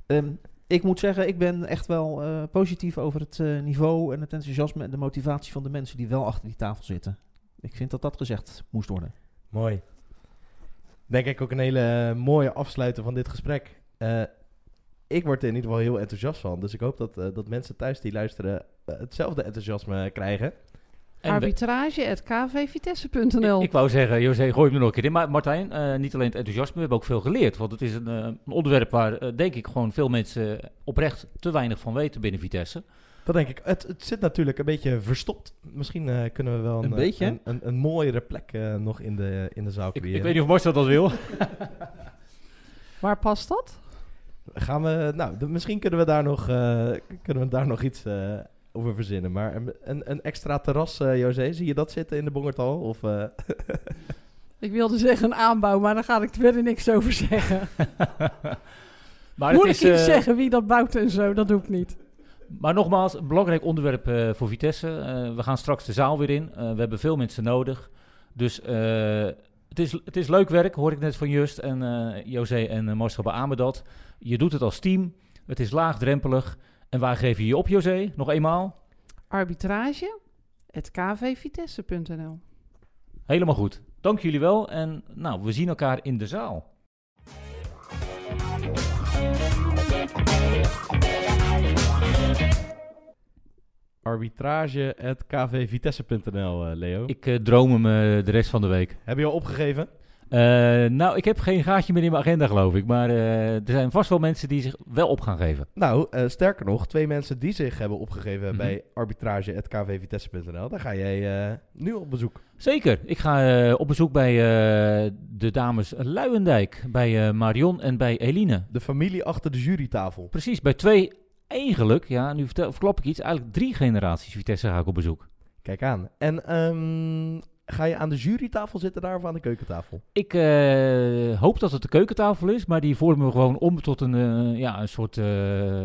ehm, ik moet zeggen, ik ben echt wel eh, positief over het eh, niveau en het enthousiasme en de motivatie van de mensen die wel achter die tafel zitten. Ik vind dat dat gezegd moest worden. Mooi. Denk ik ook een hele eh, mooie afsluiter van dit gesprek. Ik word er in ieder geval heel enthousiast van. Dus ik hoop dat, eh, dat mensen thuis die luisteren eh, hetzelfde enthousiasme krijgen. En Arbitrage.kvvitesse.nl Ik, ik wou zeggen, José, gooi hem er nog een keer in. Maar Martijn, eh, niet alleen het enthousiasme, we hebben ook veel geleerd. Want het is een, eh, een onderwerp waar, eh, denk ik, gewoon veel mensen oprecht te weinig van weten binnen Vitesse. Dat denk ik. Het, het zit natuurlijk een beetje verstopt. Misschien eh, kunnen we wel een, Een beetje? een, een, een mooiere plek eh, nog in de, in de zaal Ik, creëren. ik weet niet of Marcel dat wil. Waar past dat? Gaan we, nou, de- misschien kunnen we daar nog, eh, kunnen we daar nog iets eh, over verzinnen. Maar een, een, een extra terras, eh José, zie je dat zitten in de Bongertal? Of, eh, Ik wilde zeggen een aanbouw, maar daar ga ik verder niks over zeggen. maar, Moet het ik is, iets eh, zeggen wie dat bouwt en zo? Dat doe ik niet. maar nogmaals, een belangrijk onderwerp eh, voor Vitesse. Eh, we gaan straks de zaal weer in. Eh, we hebben veel mensen nodig. Dus eh, het, is, het is leuk werk, hoor ik net van Just en eh José en eh, Marcel beamen dat. Je doet het als team. Het is laagdrempelig. En waar geef je je op, José? Nog eenmaal? Arbitrage.kvvitesse.nl Helemaal goed. Dank jullie wel. En nou, we zien elkaar in de zaal. arbitrage.kvvitesse.nl, eh, Leo. Ik eh, droom hem eh, de rest van de week. Heb je al opgegeven? Nou, ik heb geen gaatje meer in mijn agenda, geloof ik. Maar er zijn vast wel mensen die zich wel op gaan geven. Nou, sterker nog, twee mensen die zich hebben opgegeven Mhm. bij arbitrage.kvvitesse.nl. Daar ga jij nu op bezoek. Zeker. Ik ga op bezoek bij de dames Luijendijk, bij Marion en bij Eline. De familie achter de jurytafel. Precies, bij twee, eigenlijk, ja, nu vertel, verklap ik iets, eigenlijk drie generaties Vitesse ga ik op bezoek. Kijk aan. En ehm, ga je aan de jurytafel zitten daar of aan de keukentafel? Ik eh, hoop dat het de keukentafel is, maar die vormen we gewoon om tot een, eh, ja, een soort eh,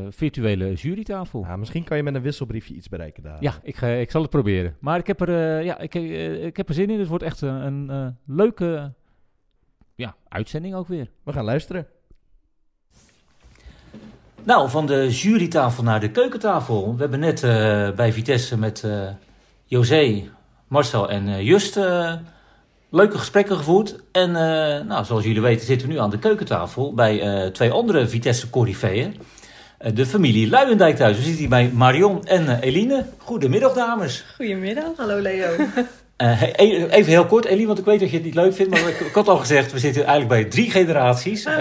virtuele jurytafel. Ja, misschien kan je met een wisselbriefje iets bereiken daar. Ja, ik, ik zal het proberen. Maar ik heb er, ja, ik, ik heb er zin in. Het wordt echt een, een leuke ja, uitzending ook weer. We gaan luisteren. Nou, van de jurytafel naar de keukentafel. We hebben net eh, bij Vitesse met eh, José, Marcel en eh, Just leuke gesprekken gevoerd. En nou, zoals jullie weten zitten we nu aan de keukentafel bij twee andere Vitesse corifeeën. Eh, de familie Luijendijk thuis. We zitten hier bij Marion en Eline. Goedemiddag dames. Goedemiddag. Hallo Leo. Eh, hey, even heel kort, Eline, want ik weet dat je het niet leuk vindt. Maar ik, ik had al gezegd, we zitten eigenlijk bij drie generaties. Eh,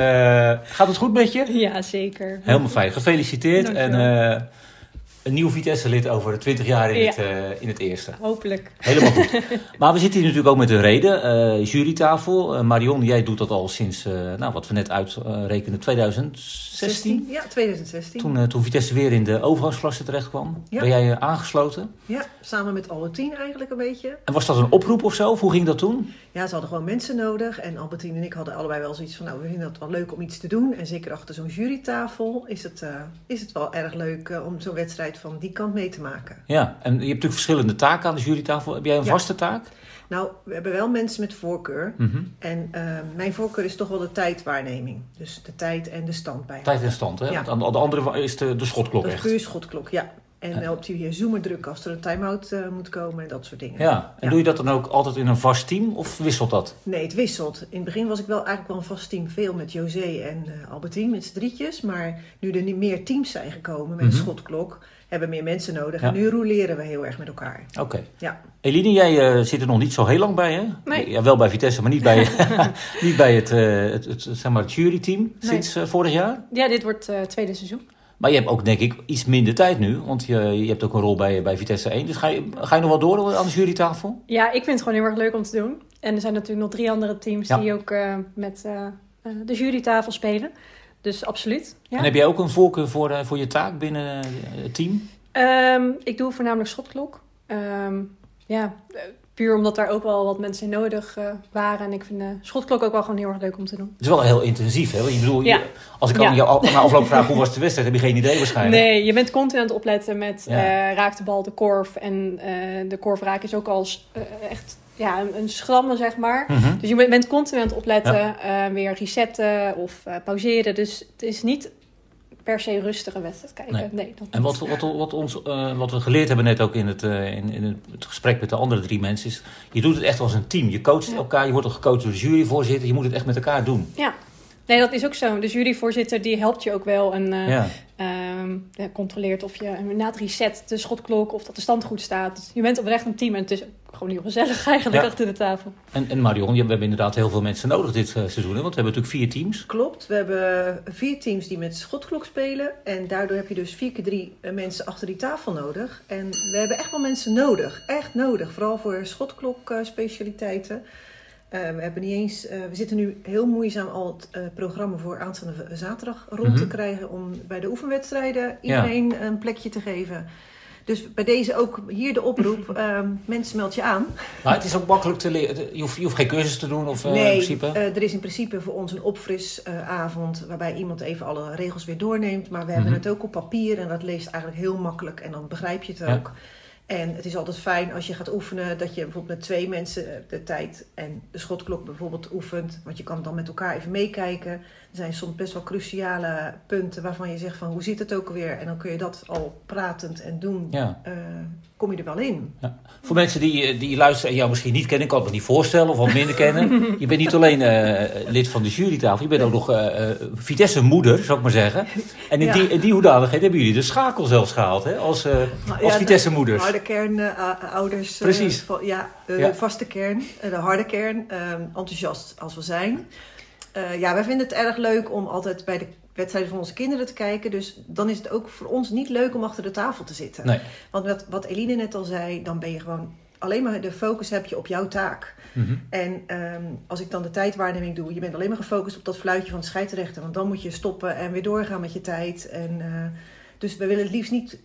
gaat het goed met je? Ja, zeker. Helemaal fijn. Gefeliciteerd. En Dankjewel. Een nieuw Vitesse-lid over 20 jaar in, Ja. het, eh, in het eerste. Hopelijk. Helemaal goed. maar we zitten hier natuurlijk ook met een reden. eh jurytafel. Eh, Marion, jij doet dat al sinds, eh, nou, wat we net uitrekenen, 2016. Ja, 2016. Toen, toen Vitesse weer in de overgangsklasse terecht kwam. Ja. Ben jij aangesloten? Ja, samen met alle tien eigenlijk een beetje. En was dat een oproep of zo? Of hoe ging dat toen? Ja, ze hadden gewoon mensen nodig. En Albertine en ik hadden allebei wel zoiets van... nou, we vinden het wel leuk om iets te doen. En zeker achter zo'n jurytafel is het, eh, is het wel erg leuk... om zo'n wedstrijd van die kant mee te maken. Ja, en je hebt natuurlijk verschillende taken aan de jurytafel. Heb jij een Ja. vaste taak? Nou, we hebben wel mensen met voorkeur. Mhm. En eh, mijn voorkeur is toch wel de tijdwaarneming. Dus de tijd en de stand bij. Tijd en stand, hè? Ja. Want aan de, de andere is de, de schotklok Dat echt. puur schotklok, ja. En Ja. op die zoomer drukken als er een time-out eh, moet komen en dat soort dingen. Ja, en Ja. doe je dat dan ook altijd in een vast team of wisselt dat? Nee, het wisselt. In het begin was ik wel eigenlijk wel een vast team. Veel met José en eh Albertine, met z'n drietjes. Maar nu er niet meer teams zijn gekomen met Mhm. een schotklok, hebben meer mensen nodig. Ja. En nu roleren we heel erg met elkaar. Oké. Ja. Eline, jij eh, zit er nog niet zo heel lang bij, hè? Nee. Ja, wel bij Vitesse, maar niet bij, niet bij het, eh, het, het, zeg maar het juryteam sinds eh, vorig jaar. Ja, dit wordt het tweede seizoen. Maar je hebt ook, denk ik, iets minder tijd nu. Want je, je hebt ook een rol bij, bij Vitesse 1. Dus ga je, ga je nog wel door aan de jurytafel? Ja, ik vind het gewoon heel erg leuk om te doen. En er zijn natuurlijk nog drie andere teams Ja. die ook eh, met de jurytafel spelen. Dus absoluut. Ja. En heb jij ook een voorkeur voor, eh, voor je taak binnen eh, het team? Ehm, ik doe voornamelijk schotklok. Ehm, ja, eh, puur omdat daar ook wel wat mensen nodig eh, waren. En ik vind de schotklok ook wel gewoon heel erg leuk om te doen. Het is wel heel intensief, hè? Je bedoel, je- als ik Ja. aan jou na afloop vraag hoe was de wedstrijd, heb je geen idee waarschijnlijk. Nee, je bent continu aan het opletten met Ja. raakt de bal de korf. En de korfraak is ook als echt ja, een, een schrammen, zeg maar. Mhm. Dus je bent- continu aan het opletten, eh, weer resetten of eh, pauzeren. Dus het is niet per se rustig een wedstrijd kijken. Nee. Nee, dat En wat, wat, wat, ons, eh, wat we geleerd hebben net ook in, het, in, in het gesprek met de andere drie mensen, is je doet het echt als een team. Je coacht Ja. elkaar, je wordt ook gecoacht door de juryvoorzitter. Je moet het echt met elkaar doen. Nee, dat is ook zo. De juryvoorzitter die helpt je ook wel en eh, Ja. ehm, controleert of je na het reset de schotklok of dat de stand goed staat. Dus je bent oprecht een team en het is gewoon heel gezellig eigenlijk Ja. achter de tafel. En, en Marion, je- we hebben inderdaad heel veel mensen nodig dit eh, seizoen. Hè? Want we hebben natuurlijk vier teams. Klopt, we hebben vier teams die met schotklok spelen. En daardoor heb je dus vier keer drie eh, mensen achter die tafel nodig. En we hebben echt wel mensen nodig. Echt nodig. Vooral voor schotklok eh, specialiteiten. Eh, we hebben niet eens. eh, we zitten nu heel moeizaam al het eh, programma voor aanstaande zaterdag rond te Mhm. krijgen. Om bij de oefenwedstrijden iedereen een plekje te geven. Dus bij deze ook hier de oproep. eh, mensen meld je aan. Maar het is ook makkelijk te leren. Je hoeft, je hoeft geen cursus te doen of eh, in Nee, principe. er is in principe voor ons een opfrisavond waarbij iemand even alle regels weer doorneemt. Maar we hebben Mhm. het ook op papier en dat leest eigenlijk heel makkelijk en dan begrijp je het Ja. ook. En het is altijd fijn als je gaat oefenen dat je bijvoorbeeld met twee mensen de tijd en de schotklok bijvoorbeeld oefent. Want je kan dan met elkaar even meekijken. Zijn soms best wel cruciale punten waarvan je zegt van hoe zit het ook alweer? En dan kun je dat al pratend en doen, Ja. eh, kom je er wel in. Voor mensen die, eh, die luisteren en jou misschien niet kennen, ik kan het me niet voorstellen of wat minder kennen. Je bent niet alleen eh, lid van de jurytafel, je bent ook nog eh, eh, Vitesse-moeder, zou ik maar zeggen. En in, Ja. die, in die hoedanigheid hebben jullie de schakel zelfs gehaald, hè? Als, Nou, als ja, Vitesse-moeders. Harde kern, ouders. Precies. van- ja, de, Ja. de vaste kern, de harde kern. enthousiast als we zijn. Eh, ja, wij vinden het erg leuk om altijd bij de wedstrijden van onze kinderen te kijken. Dus dan is het ook voor ons niet leuk om achter de tafel te zitten. Nee. Want wat, wat Eline net al zei, dan ben je gewoon alleen maar de focus heb je op jouw taak. Mhm. En ehm, als ik dan de tijdwaarneming doe, je bent alleen maar gefocust op dat fluitje van de scheidsrechter. Want dan moet je stoppen en weer doorgaan met je tijd. En, eh, dus we willen het liefst niet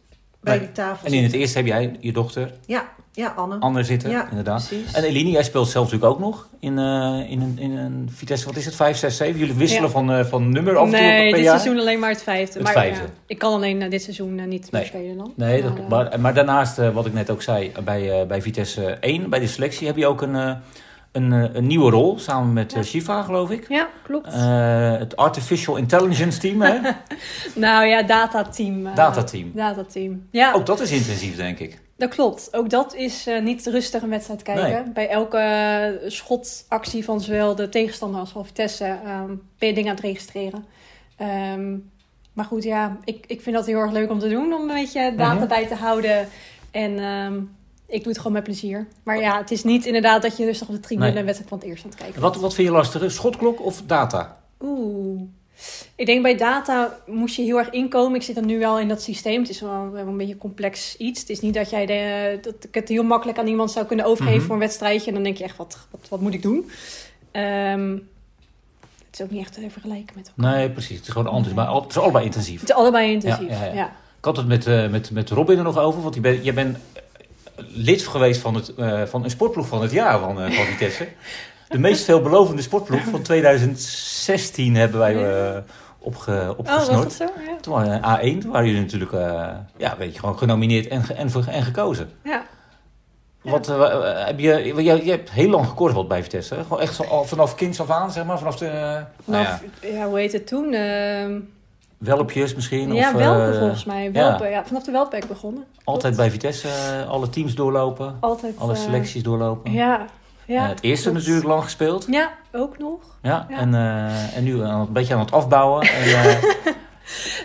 bij die tafel En in het eerste heb jij je dochter, Ja, ja, Anne. Anne, zitten, Ja, inderdaad. precies. En Eline, jij speelt zelf natuurlijk ook nog in, eh, in, een, in een Vitesse, wat is het, 5, 6, 7? Jullie wisselen Ja. van, eh, van nummer af en toe nee, dit jaar? seizoen alleen maar het vijfde. Het maar vijfde. ja, ik kan alleen eh, dit seizoen niet Nee. meer spelen dan. Nee, dat, Maar, eh, maar, maar daarnaast, eh, wat ik net ook zei, bij, eh, bij Vitesse 1, bij de selectie, heb je ook een, eh, een, eh, een nieuwe rol, samen met eh, Ja. Shiva, geloof ik. Ja, klopt. Eh, het Artificial Intelligence Team, hè? nou ja, datateam. eh, Datateam. Datateam. Ja, Ook dat is intensief, denk ik. dat klopt. Ook dat is niet rustig een wedstrijd kijken. Nee. Bij elke schotactie van zowel de tegenstander als van Vitesse ehm, ben je dingen aan het registreren. Ehm, maar goed, ja, ik, ik vind dat heel erg leuk om te doen. Om een beetje data Mhm. bij te houden. En ehm, ik doe het gewoon met plezier. Maar ja, het is niet inderdaad dat je rustig op de tribune Nee. een wedstrijd van het eerst aan het kijken Wat, wat vind je lastiger, schotklok of data? Oeh. Ik denk bij data moest je heel erg inkomen. Ik zit dan nu wel in dat systeem. Het is wel een beetje complex iets. Het is niet dat, jij de, dat ik het heel makkelijk aan iemand zou kunnen overgeven Mhm. voor een wedstrijdje. En dan denk je echt, wat, wat, wat moet ik doen? Ehm, het is ook niet echt te vergelijken met elkaar. Nee, precies. Het is gewoon anders, maar het is allebei intensief. Het is allebei intensief. Ja, Ja, ja, ja. Ik had het met, eh, met, met Robin er nog over, want je bent, je bent lid geweest van, het, eh, van een sportploeg van het jaar van, eh, van Vitesse. De meest veelbelovende sportploeg van 2016 hebben wij eh, opge, Oh, was opgesnord. dat zo? Ja. Toen waren we A1, toen waren jullie natuurlijk ja, weet je, gewoon genomineerd en, en, en gekozen. ja. Wat, heb je, je, je hebt heel lang gekorfbald bij Vitesse. Hè? Gewoon echt zo, al vanaf kinds af aan, zeg maar. Vanaf de, nou ja. Ja. hoe heet het toen? Welpjes misschien? ja, of, welpen eh, volgens mij. ja. Welpen, ja. Vanaf de ik begonnen. Altijd bij Vitesse eh, alle teams doorlopen, Altijd. alle eh, selecties doorlopen. Ja. ja het eerste klopt. natuurlijk lang gespeeld. Ja, ook nog. Ja, Ja. En, en nu een beetje aan het afbouwen. En,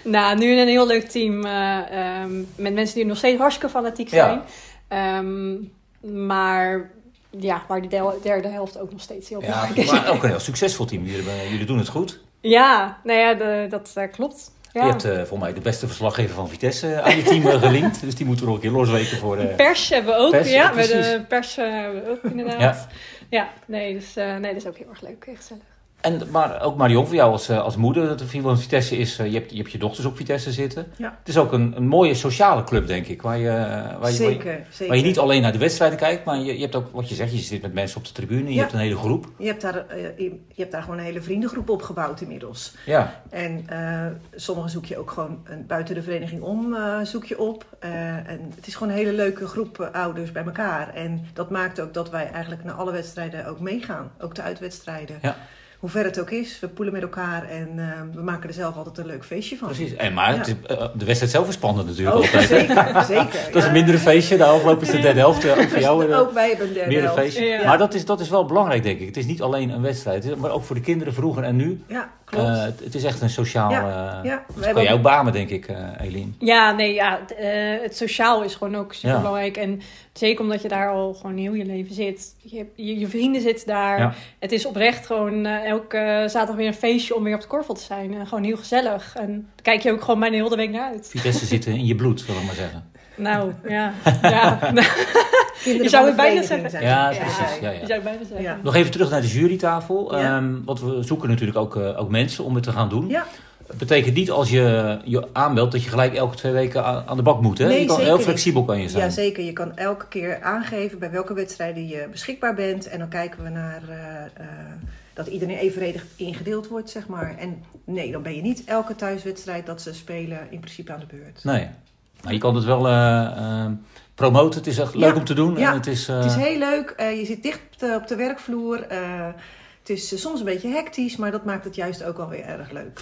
Nou, nu een heel leuk team eh, ehm, met mensen die nog steeds hartstikke fanatiek Ja. zijn. Ehm, maar ja, waar de derde helft ook nog steeds heel ja, belangrijk is. maar ook een heel succesvol team. Jullie, jullie doen het goed. Ja, nou ja, de- dat eh, klopt. Ja. Je hebt eh volgens mij de beste verslaggever van Vitesse aan je team eh, gelinkt. Dus die moeten we nog een keer losweken voor... eh, Pers hebben we ook, Pers, ja. precies. de pers eh, hebben we ook inderdaad. Ja. Ja, nee, dus, eh, nee, dat is ook heel erg leuk. Echt gezellig. En, maar ook Marion, voor jou als, eh, als moeder, dat van Vitesse is, eh, je, hebt, je hebt je dochters op Vitesse zitten. Ja. Het is ook een, een mooie sociale club, denk ik, waar je, waar je, waar je, Zeker, waar je niet alleen naar de wedstrijden kijkt, maar je, je hebt ook, wat je zegt, je zit met mensen op de tribune, je hebt een hele groep. Je hebt, daar, eh, je hebt daar gewoon een hele vriendengroep opgebouwd inmiddels. Ja, En eh sommigen zoek je ook gewoon buiten de vereniging om eh, zoek je op. Eh, en het is gewoon een hele leuke groep eh, ouders bij elkaar. En dat maakt ook dat wij eigenlijk naar alle wedstrijden ook meegaan. Ook de uitwedstrijden. Ja. Hoe ver het ook is, we poelen met elkaar en eh, we maken er zelf altijd een leuk feestje van. precies. En, maar Ja. het is, eh, de wedstrijd zelf is spannend natuurlijk Oh, altijd. zeker, zeker. Dat is een mindere feestje, de afgelopen is de derde helft, eh, ook voor jou. eh, Ook wij hebben een derde meer een helft. feestje. Ja. Maar dat is, dat is wel belangrijk, denk ik. Het is niet alleen een wedstrijd, het is- maar ook voor de kinderen vroeger en nu. Ja, klopt. Eh, het, het is echt een sociaal... Ja, eh, ja, we hebben kan jij ook- ook bamen, denk ik, eh Eline. Ja, nee, ja, eh, het sociaal is gewoon ook super Ja. belangrijk. En zeker omdat je daar al gewoon heel je leven zit. Je, je, je vrienden zitten daar. Ja. Het is oprecht gewoon eh, elke eh, zaterdag weer een feestje om weer op de korfel te zijn. Gewoon heel gezellig. En daar kijk je ook gewoon bijna heel de week naar uit. Vitesse zit in je bloed, zullen we maar zeggen. Nou, ja. ja. Je zou het bijna zeggen. zijn. Ja, precies. Ja, Je ja. zou bijna zeggen. Ja. Nog even terug naar de jurytafel. Ja. Ehm, want we zoeken natuurlijk ook, eh, ook mensen om het te gaan doen. Ja. Het betekent niet als je je aanmeldt dat je gelijk elke twee weken aan, de bak moet. Hè? Nee, je kan heel niet. flexibel kan je zijn. Ja, zeker. Je kan elke keer aangeven bij welke wedstrijden je beschikbaar bent. En dan kijken we naar eh, eh, dat iedereen evenredig ingedeeld wordt, zeg maar. En nee, dan ben je niet elke thuiswedstrijd dat ze spelen in principe aan de beurt. Nee. Maar je kan het wel eh, eh, promoten. Het is echt leuk om te doen. Ja. En het is, Het is heel leuk. je zit dicht op de, op de werkvloer. Het is eh, soms een beetje hectisch, maar dat maakt het juist ook wel weer erg leuk.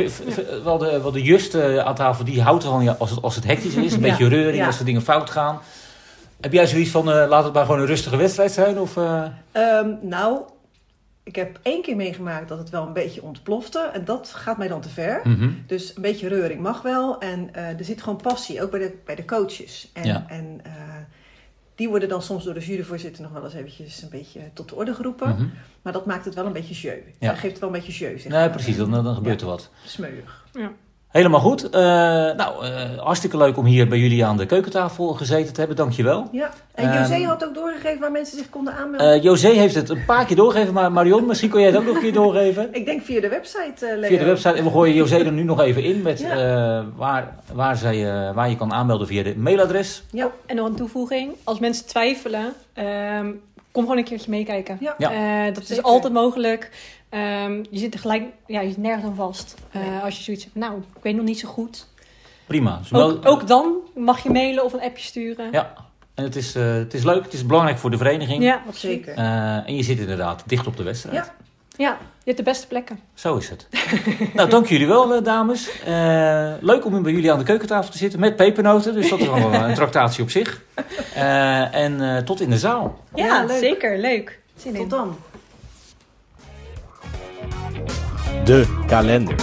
wel, de, wel de eh, aan tafel, die houdt ervan ja, als, het, als het hectisch is. Een Ja. beetje reuring, Ja. als er dingen fout gaan. Heb jij zoiets van, eh, laat het maar gewoon een rustige wedstrijd zijn? Of, eh? Ehm, nou, ik heb één keer meegemaakt dat het wel een beetje ontplofte. En dat gaat mij dan te ver. mhm. Dus een beetje reuring mag wel. En er zit gewoon passie, ook bij de, bij de coaches. En, en die worden dan soms door de juryvoorzitter nog wel eens eventjes een beetje tot de orde geroepen. Mhm. Maar dat maakt het wel een beetje jeu. Ja. Dat geeft het wel een beetje jeu, zeg Nee, maar. precies. Dan, dan gebeurt er wat. Smeuig. Helemaal goed. Eh, nou, eh, hartstikke leuk om hier bij jullie aan de keukentafel gezeten te hebben. Dankjewel. Ja. En Ehm, José had ook doorgegeven waar mensen zich konden aanmelden. Eh José heeft het een paar keer doorgegeven, maar Marion, misschien kon jij het ook nog een keer doorgeven. ik denk via de website, eh Leo. Via de website. En we gooien José er nu nog even in met Ja. eh, waar, waar, zij, eh, waar je kan aanmelden via de mailadres. Ja. En nog een toevoeging. Als mensen twijfelen, ehm, kom gewoon een keertje meekijken. Ja. Eh, dat is Zeker. altijd mogelijk. Ehm, je zit er gelijk, ja, je zit nergens aan vast. Eh, Nee. Als je zoiets hebt, nou, ik weet nog niet zo goed. Prima. Zowel- Ook, ook dan mag je mailen of een appje sturen. Ja. En het is, eh, het is leuk, het is belangrijk voor de vereniging. Ja, absoluut. Zeker. Eh, en je zit inderdaad dicht op de wedstrijd. Ja. Ja, je hebt de beste plekken. Zo is het. nou, dank jullie wel, eh, dames. Eh, leuk om bij jullie aan de keukentafel te zitten met pepernoten. Dus dat is wel een tractatie op zich. Eh, en eh, tot in de zaal. Ja, Ja, leuk. zeker. Leuk. Zin in. Tot dan. De kalender.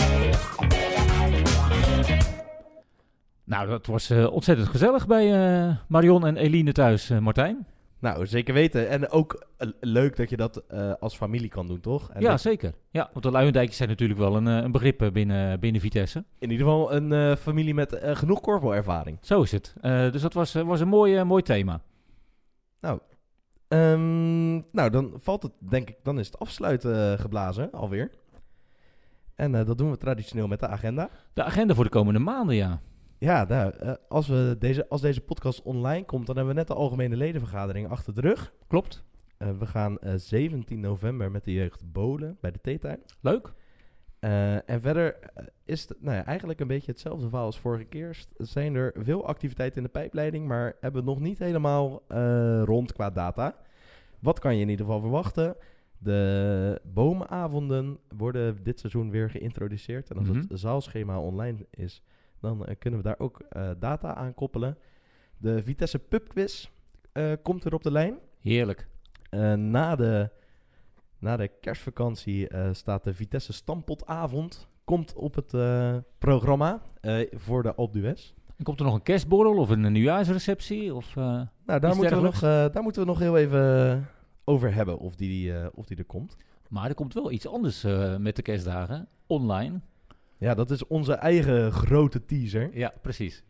Nou, dat was eh, ontzettend gezellig bij eh, Marion en Eline thuis, eh, Martijn. Nou, zeker weten. En ook eh, leuk dat je dat eh, als familie kan doen, toch? En ja, dat- zeker. Ja, want de Luijendijkjes zijn natuurlijk wel een, eh, een begrip binnen, binnen Vitesse. in ieder geval een familie met eh, genoeg korfbalervaring. Zo is het. Dus dat was, was een mooi, mooi thema. Ehm, nou, dan valt het, denk ik, dan is het afsluiten geblazen alweer. En dat doen we traditioneel met de agenda. De agenda voor de komende maanden, ja. Ja, nou, eh, als, we deze, als deze podcast online komt, dan hebben we net de algemene ledenvergadering achter de rug. Klopt. Eh, we gaan eh, 17 november met de jeugd bolen bij de theetuin. Leuk. Eh, en verder eh, is het nou ja, eigenlijk een beetje hetzelfde verhaal als vorige keer. Zijn er veel activiteiten in de pijpleiding, maar hebben we nog niet helemaal eh, rond qua data. Wat kan je in ieder geval verwachten? De boomavonden worden dit seizoen weer geïntroduceerd. En als Mhm. het zaalschema online is, dan eh, kunnen we daar ook eh, data aan koppelen. De Vitesse Pubquiz eh komt weer op de lijn. Heerlijk. Na, de, na de kerstvakantie staat de Vitesse Stampotavond. Komt op het programma voor de Alpe d'Huez. En komt er nog een kerstborrel of een, nieuwjaarsreceptie? Of, Nou, daar moeten, we nog, daar moeten we nog heel even over hebben of die, of die er komt. maar er komt wel iets anders met de kerstdagen. Online. Ja, dat is onze eigen grote teaser. Ja, precies.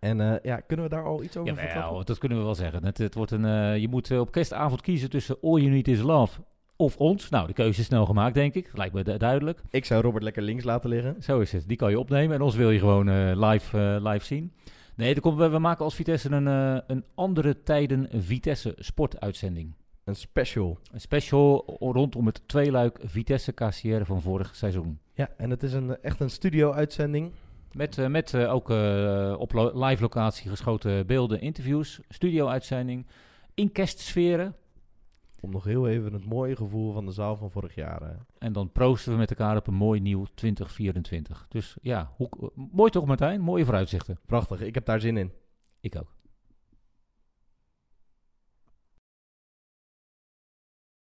En eh, ja, kunnen we daar al iets over Ja, verklappen? dat kunnen we wel zeggen. Het, het wordt een, eh, je moet eh, op kerstavond kiezen tussen All You Need Is Love of ons. Nou, de keuze is snel gemaakt, denk ik. Lijkt me du- duidelijk. Ik zou Robert lekker links laten liggen. Zo is het. Die kan je opnemen en ons wil je gewoon live, live zien. Nee, komt, we, we maken als Vitesse een, een andere tijden Vitesse sportuitzending. Een special. Een special rondom het tweeluik Vitesse KCR van vorig seizoen. Ja, en het is een, echt een studio-uitzending. Met, eh, met eh, ook eh, op lo- live locatie geschoten beelden, interviews, studio-uitzending. In kerstsferen. Om nog heel even het mooie gevoel van de zaal van vorig jaar. En dan proosten we met elkaar op een mooi nieuw 2024. Dus ja, hoe, mooi toch Martijn? Mooie vooruitzichten. prachtig, ik heb daar zin in. Ik ook.